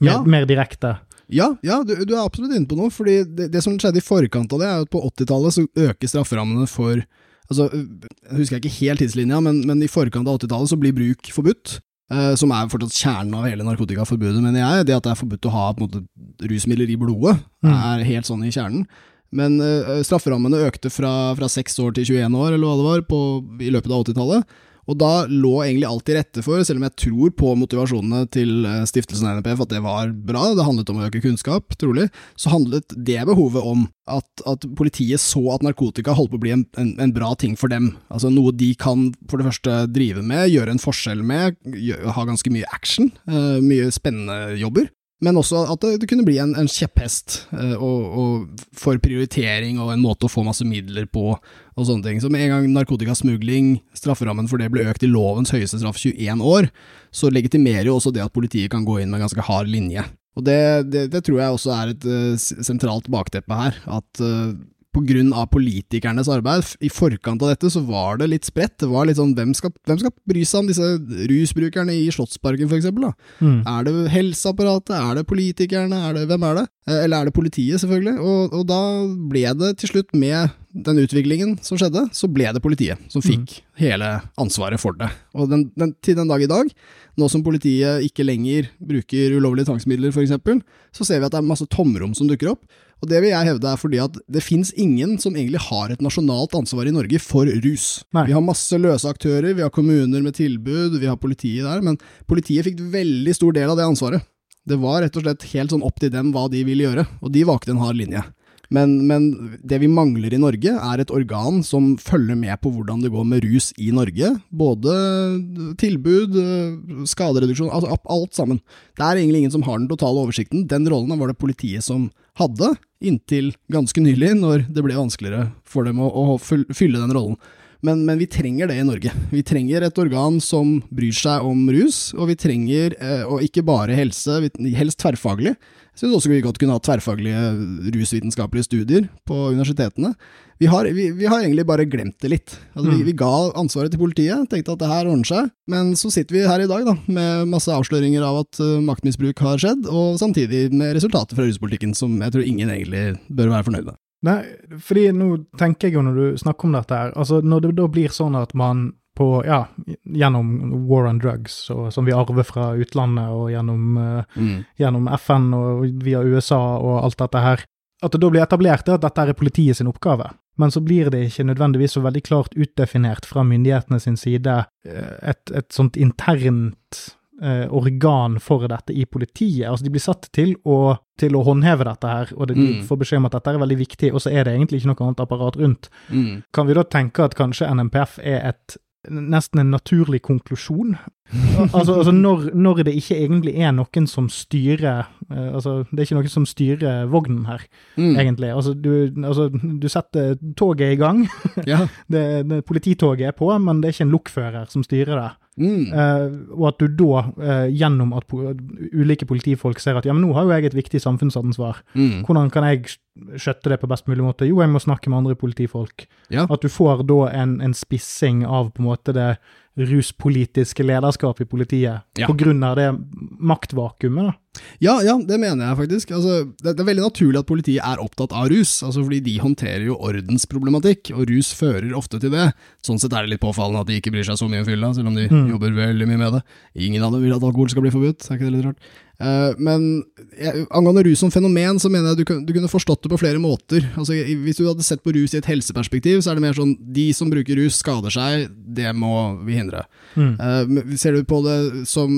Mer, Ja. mer direkte. Ja, ja du, du er absolutt inne på noe. fordi det, det som skjedde i forkant av det, er at på 80-tallet så øker strafferammene for altså, Jeg husker ikke helt tidslinja, men, men i forkant av 80-tallet så blir bruk forbudt. eh, som er fortsatt kjernen av hele narkotikaforbudet, mener jeg. Det at det er forbudt å ha måte, rusmidler i blodet, Mm. er helt sånn i kjernen. Men eh, strafferammene økte fra, fra 6 år til 21 år, eller hva det var, på, i løpet av 80-tallet. Og da lå egentlig alt til rette for, selv om jeg tror på motivasjonene til eh, stiftelsen NPF, at det var bra, det handlet om å øke kunnskap, trolig, så handlet det behovet om at, at politiet så at narkotika holdt på å bli en, en, en, bra ting for dem. Altså noe de kan for det første drive med, gjøre en forskjell med, gjøre, ha ganske mye action, uh, mye spennende jobber men også at det, det kunne bli en, en kjepphest uh, og, og for prioritering og en måte å få masse midler på og sånne ting. Så med en gang narkotikasmugling, strafferammen for det ble økt i lovens høyeste straff 21 år, så legitimerer jo også det at politiet kan gå inn med en ganske hard linje. Og det, det, det tror jeg også er et uh, sentralt bakteppe her, at uh, pga. politikernes arbeid. I forkant av dette så var det litt spredt. Det var litt sånn, hvem skal, hvem skal bry seg om disse rusbrukerne i Slottsparken f.eks.? Mm. Er det helseapparatet, er det politikerne, er det, hvem er det? Eh, eller er det politiet, selvfølgelig? Og, og, da ble det til slutt, med den utviklingen som skjedde, så ble det politiet som fikk mm. hele ansvaret for det. Og den, den, til den dag i dag, nå som politiet ikke lenger bruker ulovlige tvangsmidler f.eks., så ser vi at det er masse tomrom som dukker opp. Og det vil jeg hevde er fordi at det fins ingen som egentlig har et nasjonalt ansvar i Norge for rus. Nei. Vi har masse løse aktører, vi har kommuner med tilbud, vi har politiet der, men politiet fikk veldig stor del av det ansvaret. Det var rett og slett helt sånn opp til dem hva de ville gjøre, og de valgte en hard linje. Men, men, det vi mangler i Norge, er et organ som følger med på hvordan det går med rus i Norge. Både tilbud, skadereduksjon, altså alt sammen. Det er egentlig ingen som har den totale oversikten. Den rollen var det politiet som hadde, inntil ganske nylig, når det ble vanskeligere for dem å, å fylle den rollen. Men, men, vi trenger det i Norge. Vi trenger et organ som bryr seg om rus, og vi trenger, eh, og ikke bare helse, helst tverrfaglig. Jeg syns også vi godt kunne ha tverrfaglige rusvitenskapelige studier på universitetene. Vi har, vi, vi har egentlig bare glemt det litt. Altså, mm. vi, vi, ga ansvaret til politiet, tenkte at det her ordner seg, men så sitter vi her i dag da, med masse avsløringer av at uh, maktmisbruk har skjedd, og samtidig med resultater fra ruspolitikken som jeg tror ingen egentlig bør være fornøyd med. Nei, fordi nå tenker jeg jo når du snakker om dette her, altså når det da blir sånn at man på, ja, gjennom war on drugs, og, som vi arver fra utlandet, og gjennom, uh, mm. gjennom, FN og via USA og alt dette her, at det da blir etablert at dette er politiet sin oppgave. Men så blir det ikke nødvendigvis så veldig klart utdefinert fra myndighetene sin side eh, et, et sånt internt eh, organ for dette i politiet. Altså, de blir satt til å, til å håndheve dette her, og de mm. får beskjed om at dette er veldig viktig, og så er det egentlig ikke noe annet apparat rundt. Mm. Kan vi da tenke at kanskje NMPF er et nesten en naturlig konklusjon. altså, altså når, når, det ikke egentlig er noen som styrer uh, Altså, det er ikke noen som styrer vognen her, mm. egentlig. Altså du, altså, du, setter toget i gang. ja. [LAUGHS] det, det, polititoget er på, men det er ikke en lokfører som styrer det. Mm. Uh, og at du da, uh, gjennom at po ulike politifolk ser at ja, men nå har jo jeg et viktig samfunnsansvar, mm. hvordan kan jeg skjøtte det på best mulig måte? Jo, jeg må snakke med andre politifolk. Ja. At du får da en, en, spissing av på en måte det ruspolitiske lederskap i politiet, ja. på grunn av det maktvakuumet, da. Ja, ja, det mener jeg faktisk. Altså, det, det, er veldig naturlig at politiet er opptatt av rus, altså fordi de håndterer jo ordensproblematikk, og rus fører ofte til det. Sånn sett er det litt påfallende at de ikke bryr seg så mye om fylla, selv om de mm. jobber veldig mye med det. Ingen av dem vil at alkohol skal bli forbudt, er ikke det litt rart? Uh, men jeg, angående rus som fenomen, så mener jeg du, du, kunne forstått det på flere måter. Altså, Hvis du hadde sett på rus i et helseperspektiv, så er det mer sånn de som bruker rus, skader seg, det må vi hindre. Mm. Uh, ser du på det som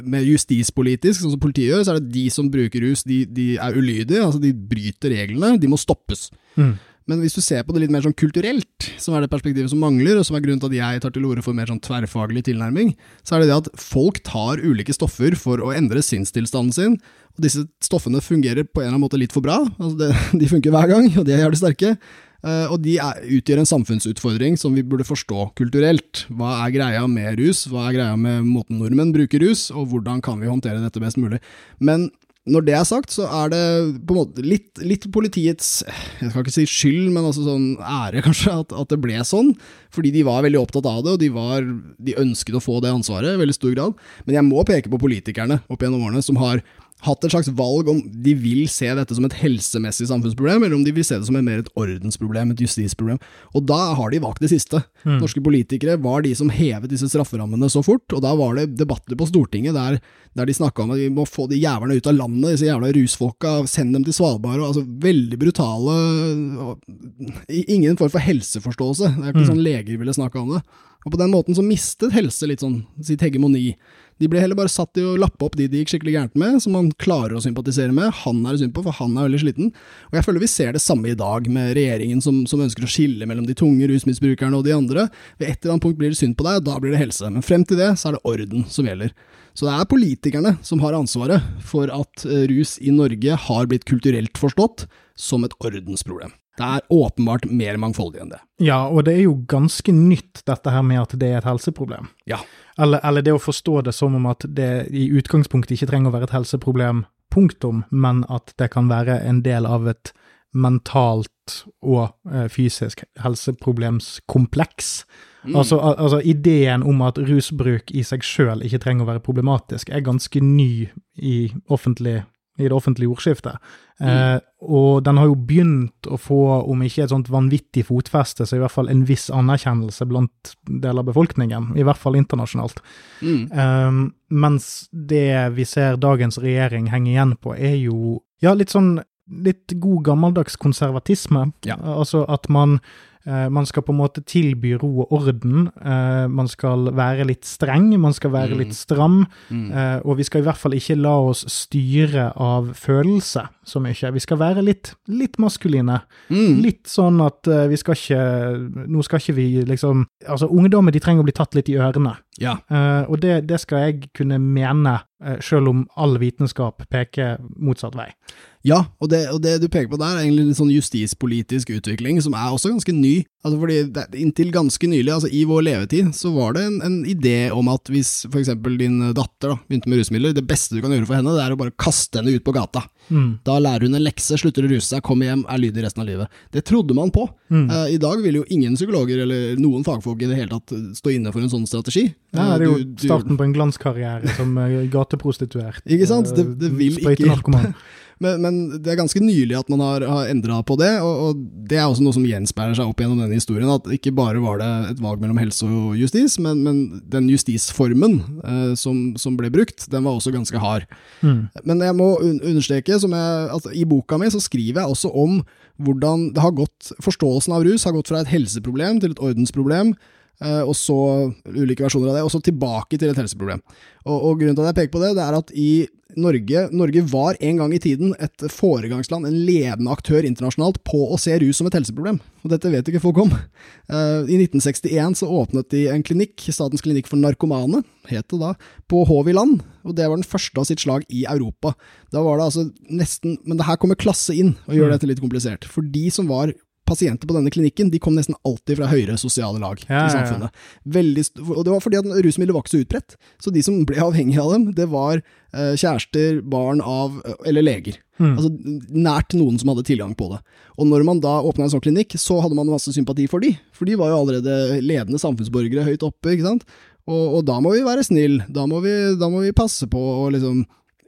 mer justispolitisk, sånn som politiet gjør, så er det de som bruker rus, de, de er ulydige, altså de bryter reglene, de må stoppes. Mm. Men hvis du ser på det litt mer sånn kulturelt, som er det perspektivet som mangler, og som er grunnen til at jeg tar til orde for mer sånn tverrfaglig tilnærming, så er det det at folk tar ulike stoffer for å endre sinnstilstanden sin, og disse stoffene fungerer på en eller annen måte litt for bra. Altså det, [LAUGHS] de funker hver gang, og de er jævlig sterke. Uh, og de er, utgjør en samfunnsutfordring som vi burde forstå kulturelt. Hva er greia med rus, hva er greia med måten nordmenn bruker rus, og hvordan kan vi håndtere dette best mulig. Men når det er sagt, så er det på en måte litt, litt politiets Jeg skal ikke si skyld, men også sånn ære, [LAUGHS] kanskje, at, at, det ble sånn. Fordi de var veldig opptatt av det, og de, var, de ønsket å få det ansvaret i veldig stor grad. Men jeg må peke på politikerne opp gjennom årene som har hatt et slags valg om de vil se dette som et helsemessig samfunnsproblem, eller om de vil se det som et mer et ordensproblem, et justisproblem. Og da har de valgt det siste. Mm. Norske politikere var de som hevet disse strafferammene så fort, og da var det debatter på Stortinget der, der de snakka om at vi må få de jævlene ut av landet, disse jævla rusfolka, send dem til Svalbard, og altså veldig brutale Ingen form for helseforståelse. Det er ikke Mm. sånn leger ville snakke om det. Og på den måten så mistet helse litt sånn sitt hegemoni. De ble heller bare satt til å lappe opp de det gikk skikkelig gærent med, som man klarer å sympatisere med. Han er det synd på, for han er veldig sliten. Og jeg føler vi ser det samme i dag, med regjeringen som, som ønsker å skille mellom de tunge rusmisbrukerne og de andre. Ved et eller annet punkt blir det synd på deg, og da blir det helse. Men frem til det, så er det orden som gjelder. Så det er politikerne som har ansvaret for at eh, rus i Norge har blitt kulturelt forstått som et ordensproblem. Det er åpenbart mer mangfoldig enn det. Ja, og det er jo ganske nytt dette her med at det er et helseproblem. Ja. Eller, eller det å forstå det som om at det i utgangspunktet ikke trenger å være et helseproblem, punktum, men at det kan være en del av et mentalt og eh, fysisk helseproblemskompleks. Mm. Altså, al altså ideen om at rusbruk i seg sjøl ikke trenger å være problematisk, er ganske ny i, offentlig, i det offentlige ordskiftet. Eh, og den har jo begynt å få, om ikke et sånt vanvittig fotfeste, så i hvert fall en viss anerkjennelse blant deler av befolkningen, i hvert fall internasjonalt. Mm. Eh, mens det vi ser dagens regjering henge igjen på, er jo ja, litt sånn litt god gammeldags konservatisme. Ja. Altså at man, man skal på en måte tilby ro og orden. eh, man skal være litt streng, man skal være Mm. litt stram. Mm. eh, og vi skal i hvert fall ikke la oss styre av følelse så mye. Vi skal være litt, litt maskuline. Mm. Litt sånn at eh, vi skal ikke Nå skal ikke vi liksom Altså, ungdommer de trenger å bli tatt litt i ørene. Ja. Uh, og det, det skal jeg kunne mene, uh, selv om all vitenskap peker motsatt vei. Ja, og det, og det du peker på der, er egentlig en sånn justispolitisk utvikling som er også ganske ny. Altså fordi det, Inntil ganske nylig, altså i vår levetid, så var det en, en idé om at hvis f.eks. din datter da, begynte med rusmidler, det beste du kan gjøre for henne, det er å bare kaste henne ut på gata. Mm. Da lærer hun en lekse, slutter å ruse seg, kommer hjem, er lydig resten av livet. Det trodde man på. Mm. Uh, I dag vil jo ingen psykologer eller noen fagfolk i det hele tatt stå inne for en sånn strategi. Ja, Eh, det er jo du- du- starten på en glanskarriere som eh, gateprostituert. [LAUGHS] Ikke sant? eh, Det- det vil ikke hjelpe. [LAUGHS] Men, men det er ganske nylig at man har, har endra på det, og, og det er også noe som gjenspeiler seg opp gjennom denne historien. At ikke bare var det et valg mellom helse og justis, men, men den justisformen eh, som, som ble brukt, den var også ganske hard. Mm. Men jeg må un understreke, som jeg, altså, i boka mi så skriver jeg også om hvordan det har gått, forståelsen av rus har gått fra et helseproblem til et ordensproblem. Eh, og så ulike versjoner av det, og så tilbake til et helseproblem. Og, og grunnen til at jeg peker på det, det er at i Norge, Norge var en gang i tiden et foregangsland, en ledende aktør internasjonalt på å se rus som et helseproblem. Og dette vet ikke folk om. Eh, I 1961 så åpnet de en klinikk, Statens klinikk for narkomane, het det da, på Hov i land. Og det var den første av sitt slag i Europa. Da var det altså nesten Men det her kommer klasse inn og gjør Mm. dette litt komplisert. For de som var pasienter på denne klinikken, de kom nesten alltid fra høyere sosiale lag Ja, i samfunnet. Veldig, og det var fordi at rusmidler var ikke så utbredt. Så de som ble avhengige av dem, det var eh, kjærester, barn av Eller leger. Mm. Altså nært noen som hadde tilgang på det. Og når man da åpna en sånn klinikk, så hadde man masse sympati for de, for de var jo allerede ledende samfunnsborgere høyt oppe, ikke sant. Og, og da må vi være snill, da må vi, da må vi passe på å liksom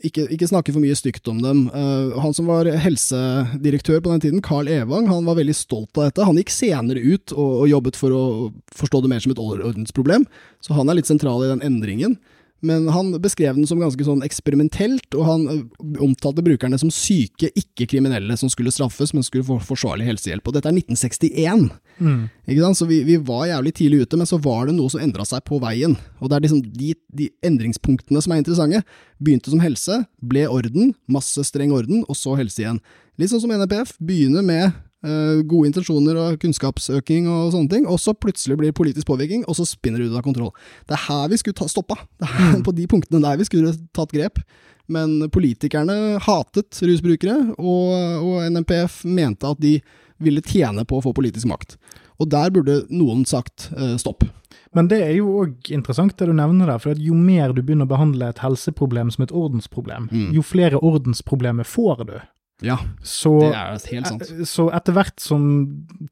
ikke, ikke snakke for mye stygt om dem. Uh, han som var helsedirektør på den tiden, Carl Evang, han var veldig stolt av dette. Han gikk senere ut og, og jobbet for å forstå det mer som et ordensproblem, så han er litt sentral i den endringen. Men han beskrev den som ganske sånn eksperimentelt, og han omtalte brukerne som syke, ikke-kriminelle som skulle straffes, men skulle få forsvarlig helsehjelp. Og dette er 1961, Mm. ikke sant? så vi, vi var jævlig tidlig ute, men så var det noe som endra seg på veien. Og det er liksom de, de endringspunktene som er interessante. Begynte som helse, ble orden, masse streng orden, og så helse igjen. Litt sånn som NRPF, begynner med eh, gode intensjoner og kunnskapsøking og sånne ting, og så plutselig blir det politisk påvirkning, og så spinner det ut av kontroll. Det er her vi skulle ta, stoppa. Det er Mm. på de punktene der vi skulle tatt grep. Men politikerne hatet rusbrukere, og, og NMPF mente at de ville tjene på å få politisk makt. Og der burde noen sagt eh, stopp. Men det er jo òg interessant det du nevner der, for jo mer du begynner å behandle et helseproblem som et ordensproblem, Mm. jo flere ordensproblemer får du. Ja, Så, det er helt sant. eh, så etter hvert som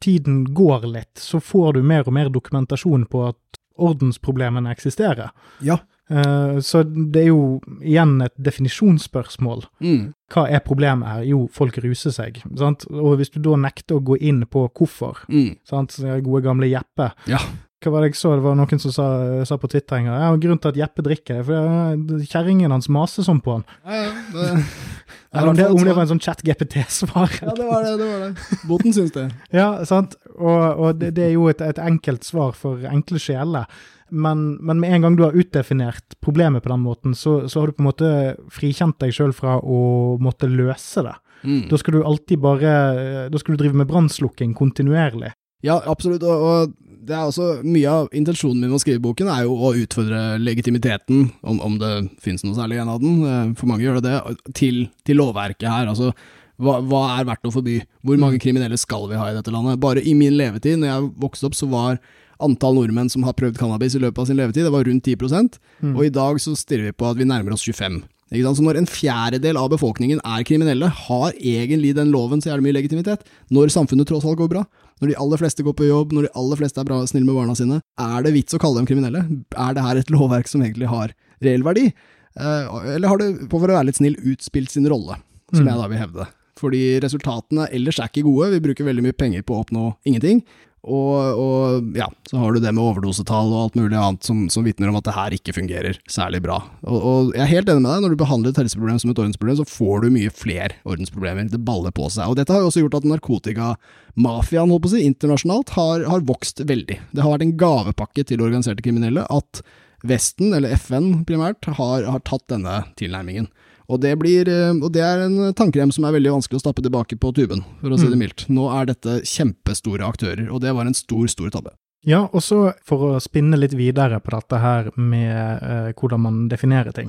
tiden går litt, så får du mer og mer dokumentasjon på at ordensproblemene eksisterer. Ja. Eh, så det er jo igjen et definisjonsspørsmål. Mm. Hva er problemet her? Jo, folk ruser seg. Sant? Og hvis du da nekter å gå inn på hvorfor, Mm. sant? Gode gamle Jeppe Ja. Hva var det jeg så? Det var noen som sa, sa på Twitter en gang ja, grunnen til at Jeppe drikker, er fordi kjerringen hans maser sånn på han. Ja, ja, det, [LAUGHS] Eller om det, om det var en sånn chat-GPT-svar. ja, det var det. det var det. Boten syns det. [LAUGHS] Ja, sant. Og, og det, det er jo et, et enkelt svar for enkle sjeler. Men, men med en gang du har utdefinert problemet på den måten, så, så har du på en måte frikjent deg sjøl fra å måtte løse det. Mm. Da skal du alltid bare Da skal du drive med brannslukking kontinuerlig. Ja, absolutt. Og, og det er også mye av intensjonen min med å skrive boken, er jo å utfordre legitimiteten, om, om det finnes noe særlig igjen av den, eh, for mange gjør det det, til, til lovverket her. Altså, hva, hva er verdt å forby? Hvor mange kriminelle skal vi ha i dette landet? Bare i min levetid, når jeg vokste opp, så var antall nordmenn som har prøvd cannabis i løpet av sin levetid, det var rundt 10 Mm. og i dag så stirrer vi på at vi nærmer oss 25 ikke sant? Så når en fjerdedel av befolkningen er kriminelle, har egentlig den loven så jævlig mye legitimitet. Når samfunnet tross alt går bra, når de aller fleste går på jobb, når de aller fleste er bra snille med barna sine, er det vits å kalle dem kriminelle? Er det her et [LAUGHS] lovverk som egentlig har reell verdi? Eh, eller har det, på for å være litt snill, utspilt sin rolle, som Mm. jeg da vil hevde? Fordi resultatene ellers er ikke gode, vi bruker veldig mye penger på å oppnå ingenting. Og, og ja, så har du det med overdosetall og alt mulig annet som, som vitner om at det her ikke fungerer særlig bra. Og, og jeg er helt enig med deg, når du behandler et helseproblem som et ordensproblem, så får du mye flere ordensproblemer. Det baller på seg. Og dette har jo også gjort at narkotikamafiaen, holdt på å si, internasjonalt, har, har vokst veldig. Det har vært en gavepakke til organiserte kriminelle at Vesten, eller FN primært, har, har tatt denne tilnærmingen. Og det, blir, eh, og det er en tannkrem som er veldig vanskelig å stappe tilbake på tuben, for å si det mildt. Nå er dette kjempestore aktører, og det var en stor, stor tabbe. Ja, og så for å spinne litt videre på dette her med eh, hvordan man definerer ting,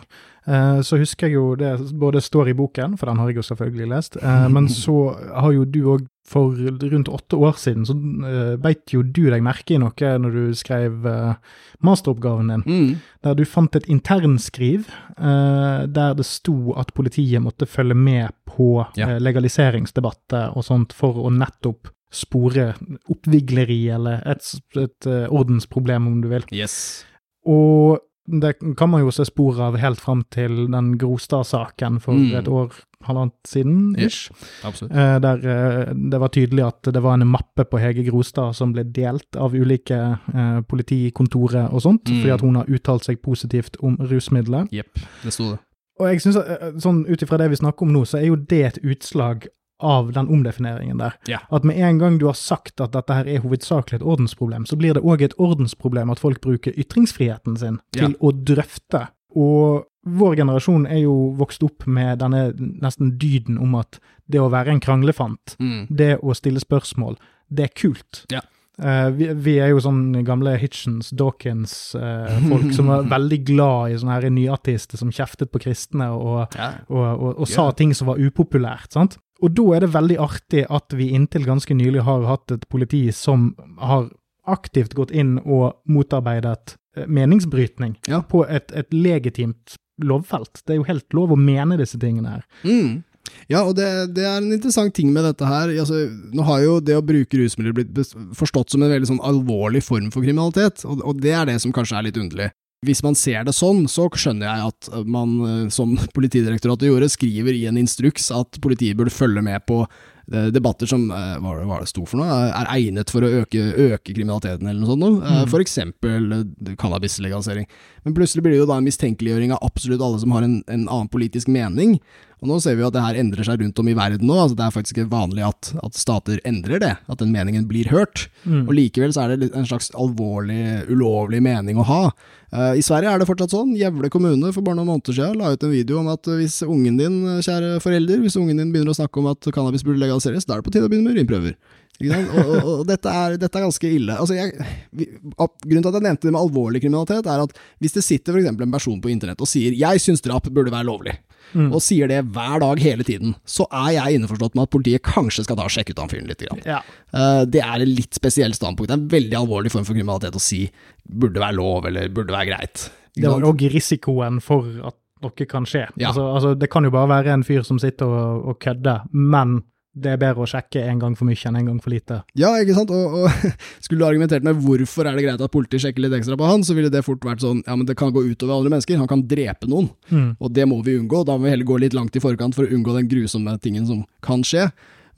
eh, så husker jeg jo det både står i boken, for den har jeg jo selvfølgelig lest, eh, men [LAUGHS] så har jo du òg for rundt åtte år siden, så eh, beit jo du deg merke i noe når du skrev eh, masteroppgaven din, Mm. der du fant et internskriv eh, der det sto at politiet måtte følge med på Ja. legaliseringsdebatter og sånt for å nettopp spore oppvigleri eller et, et eh, ordensproblem, om du vil. Yes. Og det kan man jo se spor av helt fram til den Grostad-saken for Mm. et år, halvannet siden, ish. Eh, der eh, det var tydelig at det var en mappe på Hege Grostad som ble delt av ulike eh, politikontorer og sånt, Mm. fordi at hun har uttalt seg positivt om rusmidler. Jepp, det sto det. Og jeg synes, at, eh, sånn ut ifra det vi snakker om nå, så er jo det et utslag av den omdefineringen der. Ja. At med en gang du har sagt at dette her er hovedsakelig et ordensproblem, så blir det òg et ordensproblem at folk bruker ytringsfriheten sin til å drøfte. Og vår generasjon er jo vokst opp med denne nesten dyden om at det å være en kranglefant, Mm. det å stille spørsmål, det er kult. Ja. Uh, vi, vi er jo sånn gamle Hitchens, Dawkins-folk som var [LAUGHS] veldig glad i sånne her nyartister som kjeftet på kristne og, Ja. og, og, og sa Ja. ting som var upopulært. sant? Og da er det veldig artig at vi inntil ganske nylig har hatt et politi som har aktivt gått inn og motarbeidet eh, meningsbrytning Ja. på et, et legitimt lovfelt. Det er jo helt lov å mene disse tingene her. Mm. Ja, og det, det er en interessant ting med dette her. Altså, nå har jo det å bruke rusmidler blitt forstått som en veldig sånn alvorlig form for kriminalitet, og, og det er det som kanskje er litt underlig. Hvis man ser det sånn, så skjønner jeg at man, eh, som Politidirektoratet gjorde, skriver i en instruks at politiet burde følge med på eh, debatter som eh, hva var det- sto for noe, er egnet for å øke, øke kriminaliteten eller noe sånt. Noe. Mm. For eksempel cannabislegalisering. Men plutselig blir det jo da en mistenkeliggjøring av absolutt alle som har en, en annen politisk mening. Og nå ser vi jo at det her endrer seg rundt om i verden nå. Altså det er faktisk ikke vanlig at, at stater endrer det, at den meningen blir hørt. Mm. Og likevel så er det en slags alvorlig, ulovlig mening å ha. Uh, I Sverige er det fortsatt sånn. Gjevle kommune for bare noen måneder siden la ut en video om at hvis ungen din, eh, kjære forelder, hvis ungen din begynner å snakke om at cannabis burde legaliseres, da er det på tide å begynne med urinprøver. Og, og, og dette, er, dette er ganske ille. Altså jeg, grunnen til at jeg nevnte det med alvorlig kriminalitet, er at hvis det sitter for eksempel en person på internett og sier 'jeg syns drap burde være lovlig', Mm. og sier det hver dag hele tiden, så er jeg innforstått med at politiet kanskje skal og sjekke ut han fyren litt. Grann. Ja. Eh, det er et litt spesielt standpunkt. Det er en veldig alvorlig form for kriminalitet å si burde være lov, eller burde være greit. Det var òg risikoen for at noe kan skje. Ja. Altså, altså, det kan jo bare være en fyr som sitter og, og kødder, men det er bedre å sjekke en gang for mye enn en gang for lite. Ja, ikke sant, og, og [LAUGHS] skulle du argumentert med hvorfor er det greit at politiet sjekker litt ekstra på han, så ville det fort vært sånn, ja, men det kan gå utover andre mennesker, han kan drepe noen, Mm. og det må vi unngå, da må vi heller gå litt langt i forkant for å unngå den grusomme tingen som kan skje.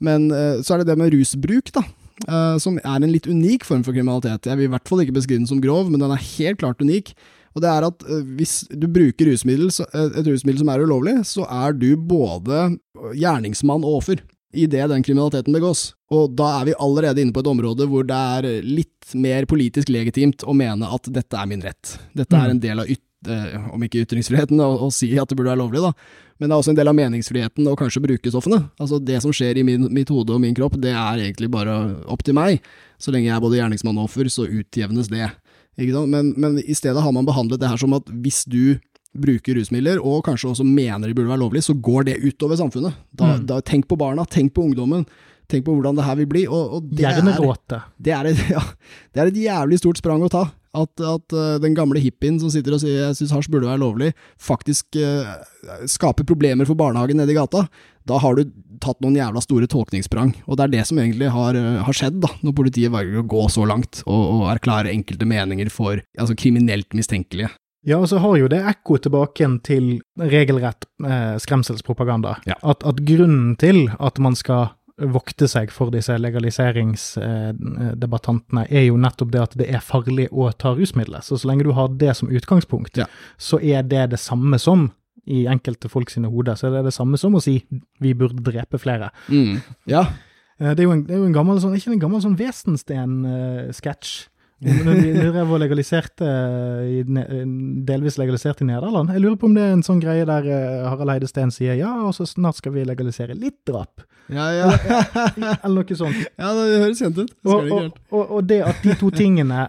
Men eh, så er det det med rusbruk, da. eh, som er en litt unik form for kriminalitet. Jeg vil i hvert fall ikke beskrive den som grov, men den er helt klart unik. Og det er at eh, hvis du bruker rusmiddel, så- et rusmiddel som er ulovlig, så er du både gjerningsmann og offer idet den kriminaliteten begås. Og da er vi allerede inne på et område hvor det er litt mer politisk legitimt å mene at dette er min rett. Dette er Mm. en del av yt eh, om ikke ytringsfriheten, å, å si at det burde være lovlig, da. Men det er også en del av meningsfriheten å kanskje bruke stoffene. Altså Det som skjer i min, mitt hode og min kropp, det er egentlig bare opp til meg. Så lenge jeg er både gjerningsmann og offer, så utjevnes det. Ikke sant? Men, men i stedet har man behandlet det her som at hvis du bruker rusmidler, og kanskje også mener de burde være lovlig, så går det utover samfunnet. Da, Mm. da, tenk på barna, tenk på ungdommen, tenk på hvordan det her vil bli. Og, og det, er, det, er et, [LAUGHS] ja, det er et jævlig stort sprang å ta. At, at uh, den gamle hippien som sitter og sier jeg syns hasj burde være lovlig, faktisk uh, skaper problemer for barnehagen nede i gata. Da har du tatt noen jævla store tolkningssprang. Og det er det som egentlig har, uh, har skjedd, da, når politiet velger å gå så langt og, og erklære enkelte meninger for altså, kriminelt mistenkelige. Ja, og så har jo det ekko tilbake til regelrett eh, skremselspropaganda. Ja. At, at grunnen til at man skal vokte seg for disse legaliseringsdebattantene, er jo nettopp det at det er farlig å ta rusmidler. Så så lenge du har det som utgangspunkt, Ja. så er det det samme som i enkelte folk sine hoder, så er det det samme som å si vi burde drepe flere. Ja, Eh, Det er en, det er jo en gammel sånn, ikke en gammel sånn Wesensten-sketsj. Når jeg var legalisert og i, delvis legalisert i Nederland. Jeg lurer på om det er en sånn greie der Harald Harald Heidesteen sier ja, og så snart skal vi legalisere litt drap. ja, ja. Eller noe sånt. ja det høres kjent ut. Det Og, og, og, og det at de to tingene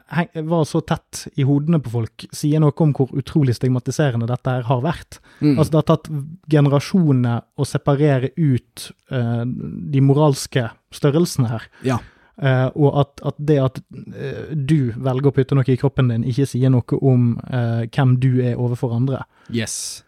var så tett i hodene på folk, sier noe om hvor utrolig stigmatiserende dette her har vært. Mm. Altså Det har tatt generasjoner å separere ut uh, de moralske størrelsene her. Ja. Eh, og at, at det at uh, du velger å putte noe i kroppen din, ikke sier noe om uh, hvem du er overfor andre. Yes.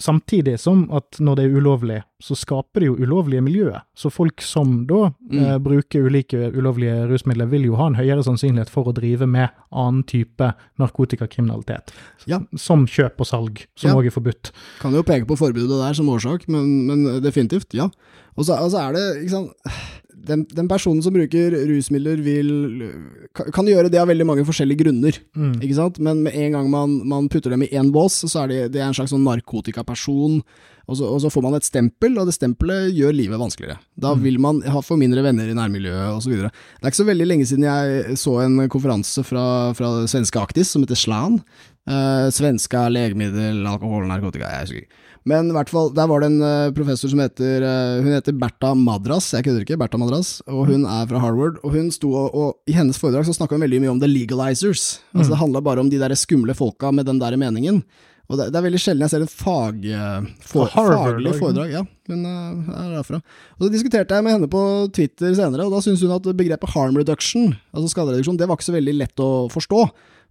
Samtidig som at når det er ulovlig, så skaper det jo ulovlige miljøer. Så folk som da Mm. bruker ulike ulovlige rusmidler, vil jo ha en høyere sannsynlighet for å drive med annen type narkotikakriminalitet. Ja. Som kjøp og salg, som Ja. er forbudt. Kan jo peke på forbudet der som årsak, men, men definitivt, ja. Og så, altså er det, ikke sant den, den personen som bruker rusmidler, vil kan, gjøre det av veldig mange forskjellige grunner. Mm. Ikke sant? Men med en gang man, man putter dem i én bås, så er det, det er en slags sånn narkotikaperson. Og så, og så får man et stempel, og det stempelet gjør livet vanskeligere. Da Mm. vil man ha, få mindre venner i nærmiljøet osv. Det er ikke så veldig lenge siden jeg så en konferanse fra, fra svenske Aktis som heter Slan. Eh, svenska legemiddel, alkohol, narkotika, jeg husker ikke. Men i hvert fall, der var det en eh, professor som heter eh, Hun heter Bertha Madras, jeg kødder ikke, Bertha Madras, og hun er fra Harvard. Og hun sto og, og i hennes foredrag så snakka hun veldig mye om the legalizers. Altså Det handla bare om de der skumle folka med den der meningen. Og det, det er veldig sjelden jeg ser en fag, eh, for, Harvard, faglig foredrag. Ja, hun er derfra. Og så diskuterte jeg med henne på Twitter senere, og da syntes hun at begrepet harm reduction, altså skadereduksjon, det var ikke så veldig lett å forstå.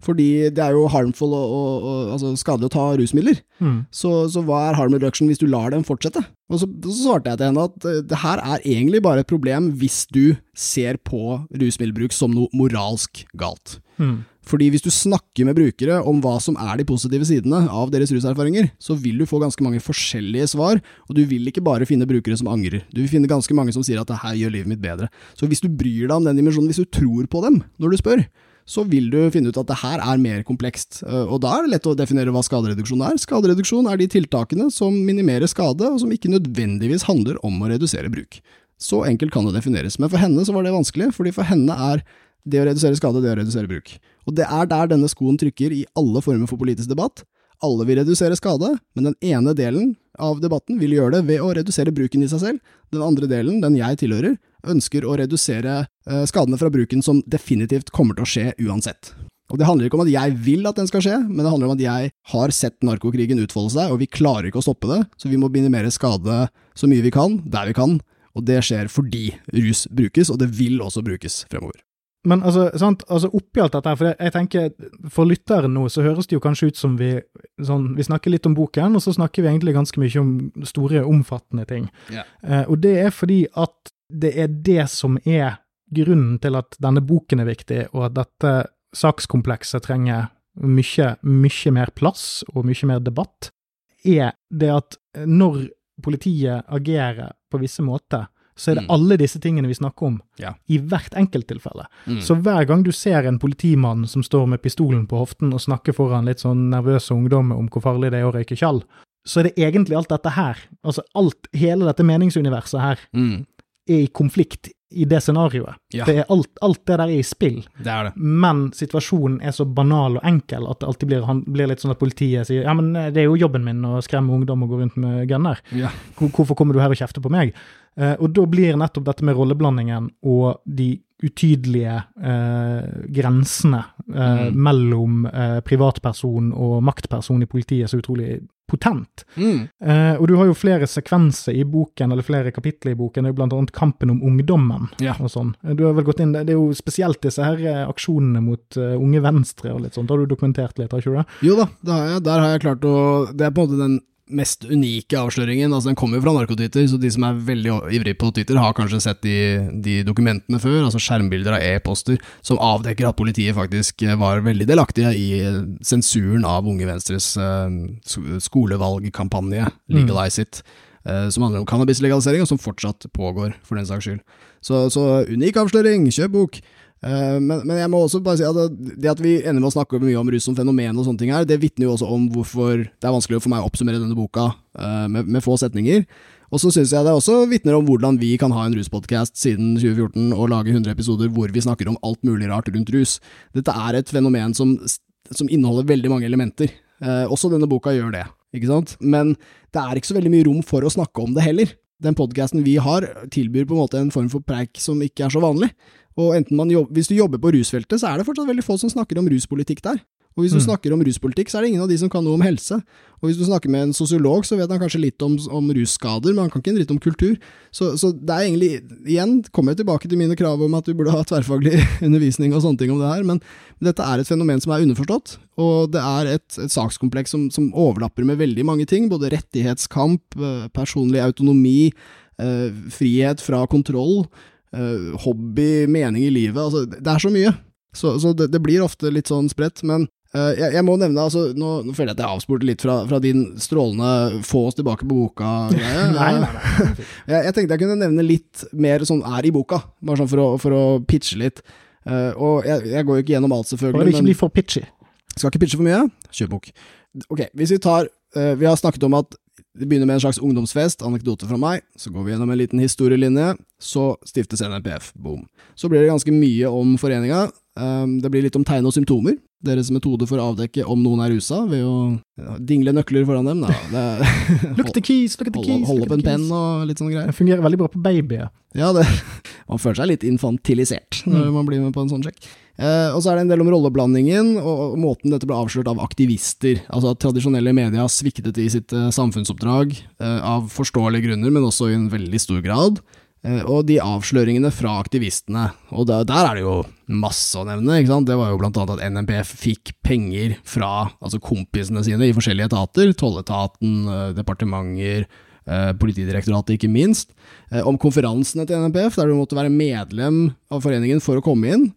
Fordi det er jo harmful og, og, og altså skadelig å ta rusmidler. Mm. Så, så hva er harm reduction hvis du lar dem fortsette? Og så, så svarte jeg til henne at eh, det her er egentlig bare et problem hvis du ser på rusmiddelbruk som noe moralsk galt. Mm. Fordi hvis du snakker med brukere om hva som er de positive sidene av deres ruserfaringer, så vil du få ganske mange forskjellige svar, og du vil ikke bare finne brukere som angrer. Du vil finne ganske mange som sier at det her gjør livet mitt bedre. Så hvis du bryr deg om den dimensjonen, hvis du tror på dem når du spør, så vil du finne ut at det her er mer komplekst. Eh, Og da er det lett å definere hva skadereduksjon er. Skadereduksjon er de tiltakene som minimerer skade, og som ikke nødvendigvis handler om å redusere bruk. Så enkelt kan det defineres. Men for henne så var det vanskelig, fordi for henne er det å redusere skade, det å redusere bruk. Og det er der denne skoen trykker i alle former for politisk debatt. Alle vil redusere skade, men den ene delen av debatten vil gjøre det ved å redusere bruken i seg selv. Den andre delen, den jeg tilhører, ønsker å redusere eh, skadene fra bruken som definitivt kommer til å skje uansett. Og Det handler ikke om at jeg vil at den skal skje, men det handler om at jeg har sett narkokrigen utfolde seg, og vi klarer ikke å stoppe det, så vi må minimere skade så mye vi kan, der vi kan. Og det skjer fordi rus brukes, og det vil også brukes fremover. Men altså, sant, altså oppi alt dette for jeg, jeg tenker for lytteren nå, så høres det jo kanskje ut som vi sånn, vi snakker litt om boken, og så snakker vi egentlig ganske mye om store, omfattende ting. Yeah. Eh, og det er fordi at det er det som er grunnen til at denne boken er viktig, og at dette sakskomplekset trenger mye, mye mer plass og mye mer debatt, er det at når politiet agerer på visse måter, så er det Mm. alle disse tingene vi snakker om, Ja. i hvert enkelttilfelle. Mm. Så hver gang du ser en politimann som står med pistolen på hoften og snakker foran litt sånn nervøse ungdommer om hvor farlig det er å røyke tjall, så er det egentlig alt dette her, altså alt, hele dette meningsuniverset her, Mm. Er i konflikt i det scenarioet. Ja. Det er alt, alt det der er i spill, Det er det. men situasjonen er så banal og enkel at det alltid blir, han, blir litt sånn at politiet sier ja, men eh, det er jo jobben min å skremme ungdom og gå rundt med gunner. Ja. Hvorfor kommer du her og kjefter på meg? Eh, og da blir nettopp dette med rolleblandingen og de utydelige eh, grensene eh, Mm. mellom eh, privatperson og maktperson i politiet så utrolig potent. Mm. Eh, og du har jo flere sekvenser i boken, eller flere kapitler i boken, det er jo blant annet kampen om ungdommen Ja. og sånn. Eh, Du har vel gått inn, det er jo spesielt disse her aksjonene mot unge venstre og litt sånt, har du dokumentert litt, har ikke du det? Jo da, det har jeg. Der har jeg klart å Det er på en måte den mest unike avsløringen. Altså Den kommer jo fra Narkotyter, så de som er veldig ivrige på Twitter, har kanskje sett de, de dokumentene før. Altså skjermbilder av e-poster som avdekker at politiet faktisk eh, var veldig delaktige i eh, sensuren av Unge Venstres eh, skolevalgkampanje, Legalize It. Som handler om cannabislegalisering, og som fortsatt pågår, for den saks skyld. Så, så unik avsløring, kjøp bok! Eh, men, men jeg må også bare si at det, at vi ender med å snakke mye om rus som fenomen og sånne ting her, det vitner jo også om hvorfor det er vanskelig for meg å oppsummere denne boka eh, med, med få setninger. Og så syns jeg det også vitner om hvordan vi kan ha en ruspodkast siden 2014 og lage 100 episoder hvor vi snakker om alt mulig rart rundt rus. Dette er et fenomen som, som inneholder veldig mange elementer. Eh, også denne boka gjør det, ikke sant? Men det er ikke så veldig mye rom for å snakke om det heller. Den podkasten vi har, tilbyr på en måte en form for preik som ikke er så vanlig. Og enten man jobb, hvis du jobber på rusfeltet, så er det fortsatt veldig få som snakker om ruspolitikk der. Og hvis du Mm. snakker om ruspolitikk, så er det ingen av de som kan noe om helse. Og hvis du snakker med en sosiolog, så vet han kanskje litt om, om russkader, men han kan ikke en dritt om kultur. Så, så det er egentlig, igjen, kommer jeg tilbake til mine krav om at du burde ha tverrfaglig [LAUGHS] undervisning og sånne ting om det her, men dette er et fenomen som er underforstått, og det er et, et sakskompleks som, som overlapper med veldig mange ting, både rettighetskamp, eh, personlig autonomi, eh, frihet fra kontroll, hobby, mening i livet, altså det er så mye. Så, så det, det blir ofte litt sånn spredt, men uh, jeg, jeg må nevne, altså, nå, nå føler jeg at jeg avspurte litt fra, fra din strålende få oss tilbake på boka-greie. [LAUGHS] [LAUGHS] Jeg, jeg tenkte jeg kunne nevne litt mer sånn er i boka, bare sånn for å, for å pitche litt. Uh, og jeg, jeg går jo ikke gjennom alt, selvfølgelig, Bare ikke bli for pitchy. skal ikke pitche for mye. Kjøp bok. Ok, hvis vi tar uh, Vi har snakket om at det begynner med en slags ungdomsfest, anekdote fra meg, så går vi gjennom en liten historielinje, så stiftes NRPF, boom. Så blir det ganske mye om foreninga, um, det blir litt om tegn og symptomer, deres metode for å avdekke om noen er rusa, ved å dingle nøkler foran dem. Det, [LAUGHS] Look the keys, look at the keys. hold opp en penn og litt sånne greier. Det fungerer veldig bra på babyer. Ja, det, [LAUGHS] man føler seg litt infantilisert når Mm. man blir med på en sånn sjekk. Eh, og så er det en del om rolleblandingen og, måten dette ble avslørt av aktivister. Altså at tradisjonelle media sviktet i sitt eh, samfunnsoppdrag eh, av forståelige grunner, men også i en veldig stor grad. Eh, og de avsløringene fra aktivistene, og der, der er det jo masse å nevne. ikke sant? Det var jo blant annet at NMPF fikk penger fra altså kompisene sine i forskjellige etater, tolletaten, eh, departementer, eh, Politidirektoratet ikke minst, om konferansene til NMPF, der du måtte være medlem av foreningen for å komme inn.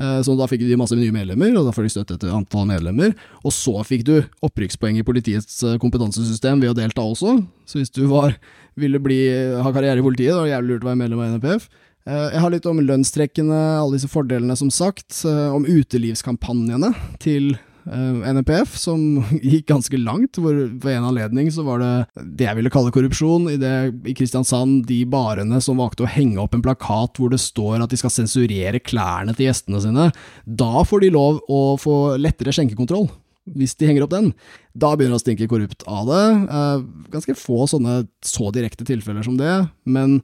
Eh, Så da fikk de masse nye medlemmer, og da får de støtte til antall medlemmer. Og så fikk du opprykkspoeng i politiets eh, kompetansesystem ved å delta også. Så hvis du var, ville bli, ha karriere i politiet, da var det jævlig lurt å være medlem av NPF. Eh, Jeg har litt om lønnstrekkene, alle disse fordelene som sagt, om utelivskampanjene til NPF, som [LAUGHS] gikk ganske langt, hvor ved en anledning så var det det jeg ville kalle korrupsjon, i det i Kristiansand de barene som valgte å henge opp en plakat hvor det står at de skal sensurere klærne til gjestene sine, da får de lov å få lettere skjenkekontroll. Hvis de henger opp den, da begynner det å stinke korrupt av det. Eh, ganske få sånne så direkte tilfeller som det, men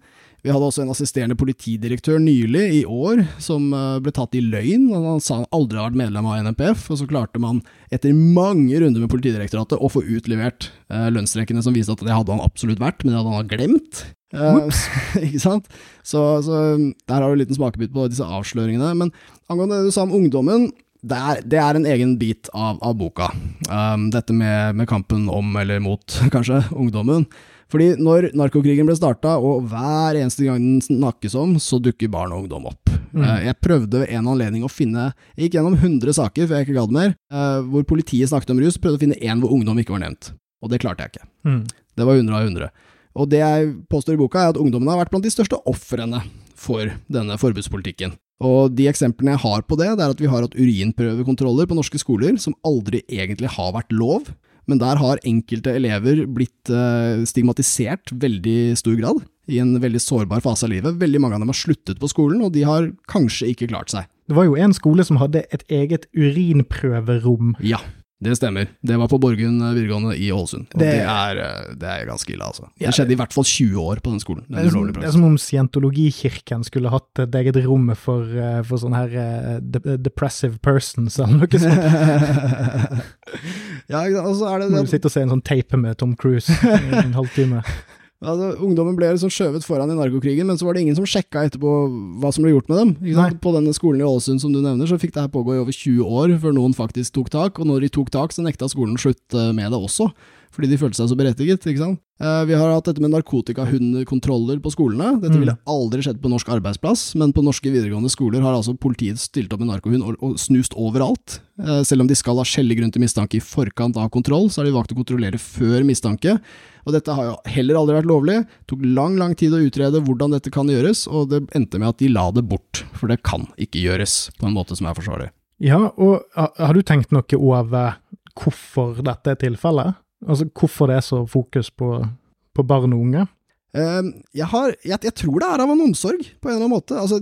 vi hadde også en assisterende politidirektør nylig, i år, som eh, ble tatt i løgn. Han sa han aldri har vært medlem av NMPF, og så klarte man etter mange runder med Politidirektoratet å få utlevert eh, lønnstrekkene som viste at det hadde han absolutt vært, men det hadde han glemt. Uh, [LAUGHS] ikke sant? Så, så der har du en liten smakebit på disse avsløringene. Men angående det du sa om ungdommen, det er, det er en egen bit av, av boka. Um, dette med, med kampen om, eller mot, [LAUGHS] kanskje, ungdommen. Fordi når narkokrigen ble starta, og hver eneste gang den snakkes om, så dukker barn og ungdom opp. Mm. Eh, Jeg prøvde ved en anledning å finne Jeg gikk gjennom 100 saker før jeg ikke gadd mer, eh, hvor politiet snakket om rus. Prøvde å finne én hvor ungdom ikke var nevnt. Og det klarte jeg ikke. Mm. Det var 100 av 100. Og det jeg påstår i boka, er at ungdommene har vært blant de største ofrene for denne forbudspolitikken. Og de eksemplene jeg har på det, det er at vi har hatt urinprøvekontroller på norske skoler som aldri egentlig har vært lov. Men der har enkelte elever blitt eh, stigmatisert veldig stor grad, i en veldig sårbar fase av livet. Veldig mange av dem har sluttet på skolen, og de har kanskje ikke klart seg. Det var jo en skole som hadde et eget urinprøverom. Ja, det stemmer. Det var på Borgund videregående i Ålesund. Og det, Det- er, eh, det er ganske ille, altså. Det skjedde i hvert fall 20 år på den skolen. Den Det er, som, det er som om scientologikirken skulle hatt et eget rom for, eh, for sånne her eh, de depressive persons, eller noe sånt. [LAUGHS] ja, og så er det det du sitter og ser en sånn tape med Tom Cruise i en halvtime. [LAUGHS] Altså, ungdommen ble liksom skjøvet foran i narkokrigen, men så var det ingen som sjekka etterpå hva som ble gjort med dem. På denne skolen i Ålesund som du nevner, så fikk det her pågå i over 20 år før noen faktisk tok tak, og når de tok tak, så nekta skolen å slutte med det også, fordi de følte seg så berettiget. ikke sant? Eh, vi har hatt dette med narkotikahundkontroller på skolene. Dette Mm. ville aldri skjedd på norsk arbeidsplass, men på norske videregående skoler har altså politiet stilt opp med narkohund og, snust overalt. Eh, selv om de skal ha skjellig grunn til mistanke i forkant av kontroll, så har de valgt å kontrollere før mistanke. Og dette har jo heller aldri vært lovlig. Det tok lang, lang tid å utrede hvordan dette kan gjøres, og det endte med at de la det bort. For det kan ikke gjøres på en måte som er forsvarlig. Ja, og har du tenkt noe over hvorfor dette er tilfellet? Altså hvorfor det er så fokus på, på barn og unge? Eh, jeg, har, jeg, jeg tror det er av en omsorg, på en eller annen måte. Altså,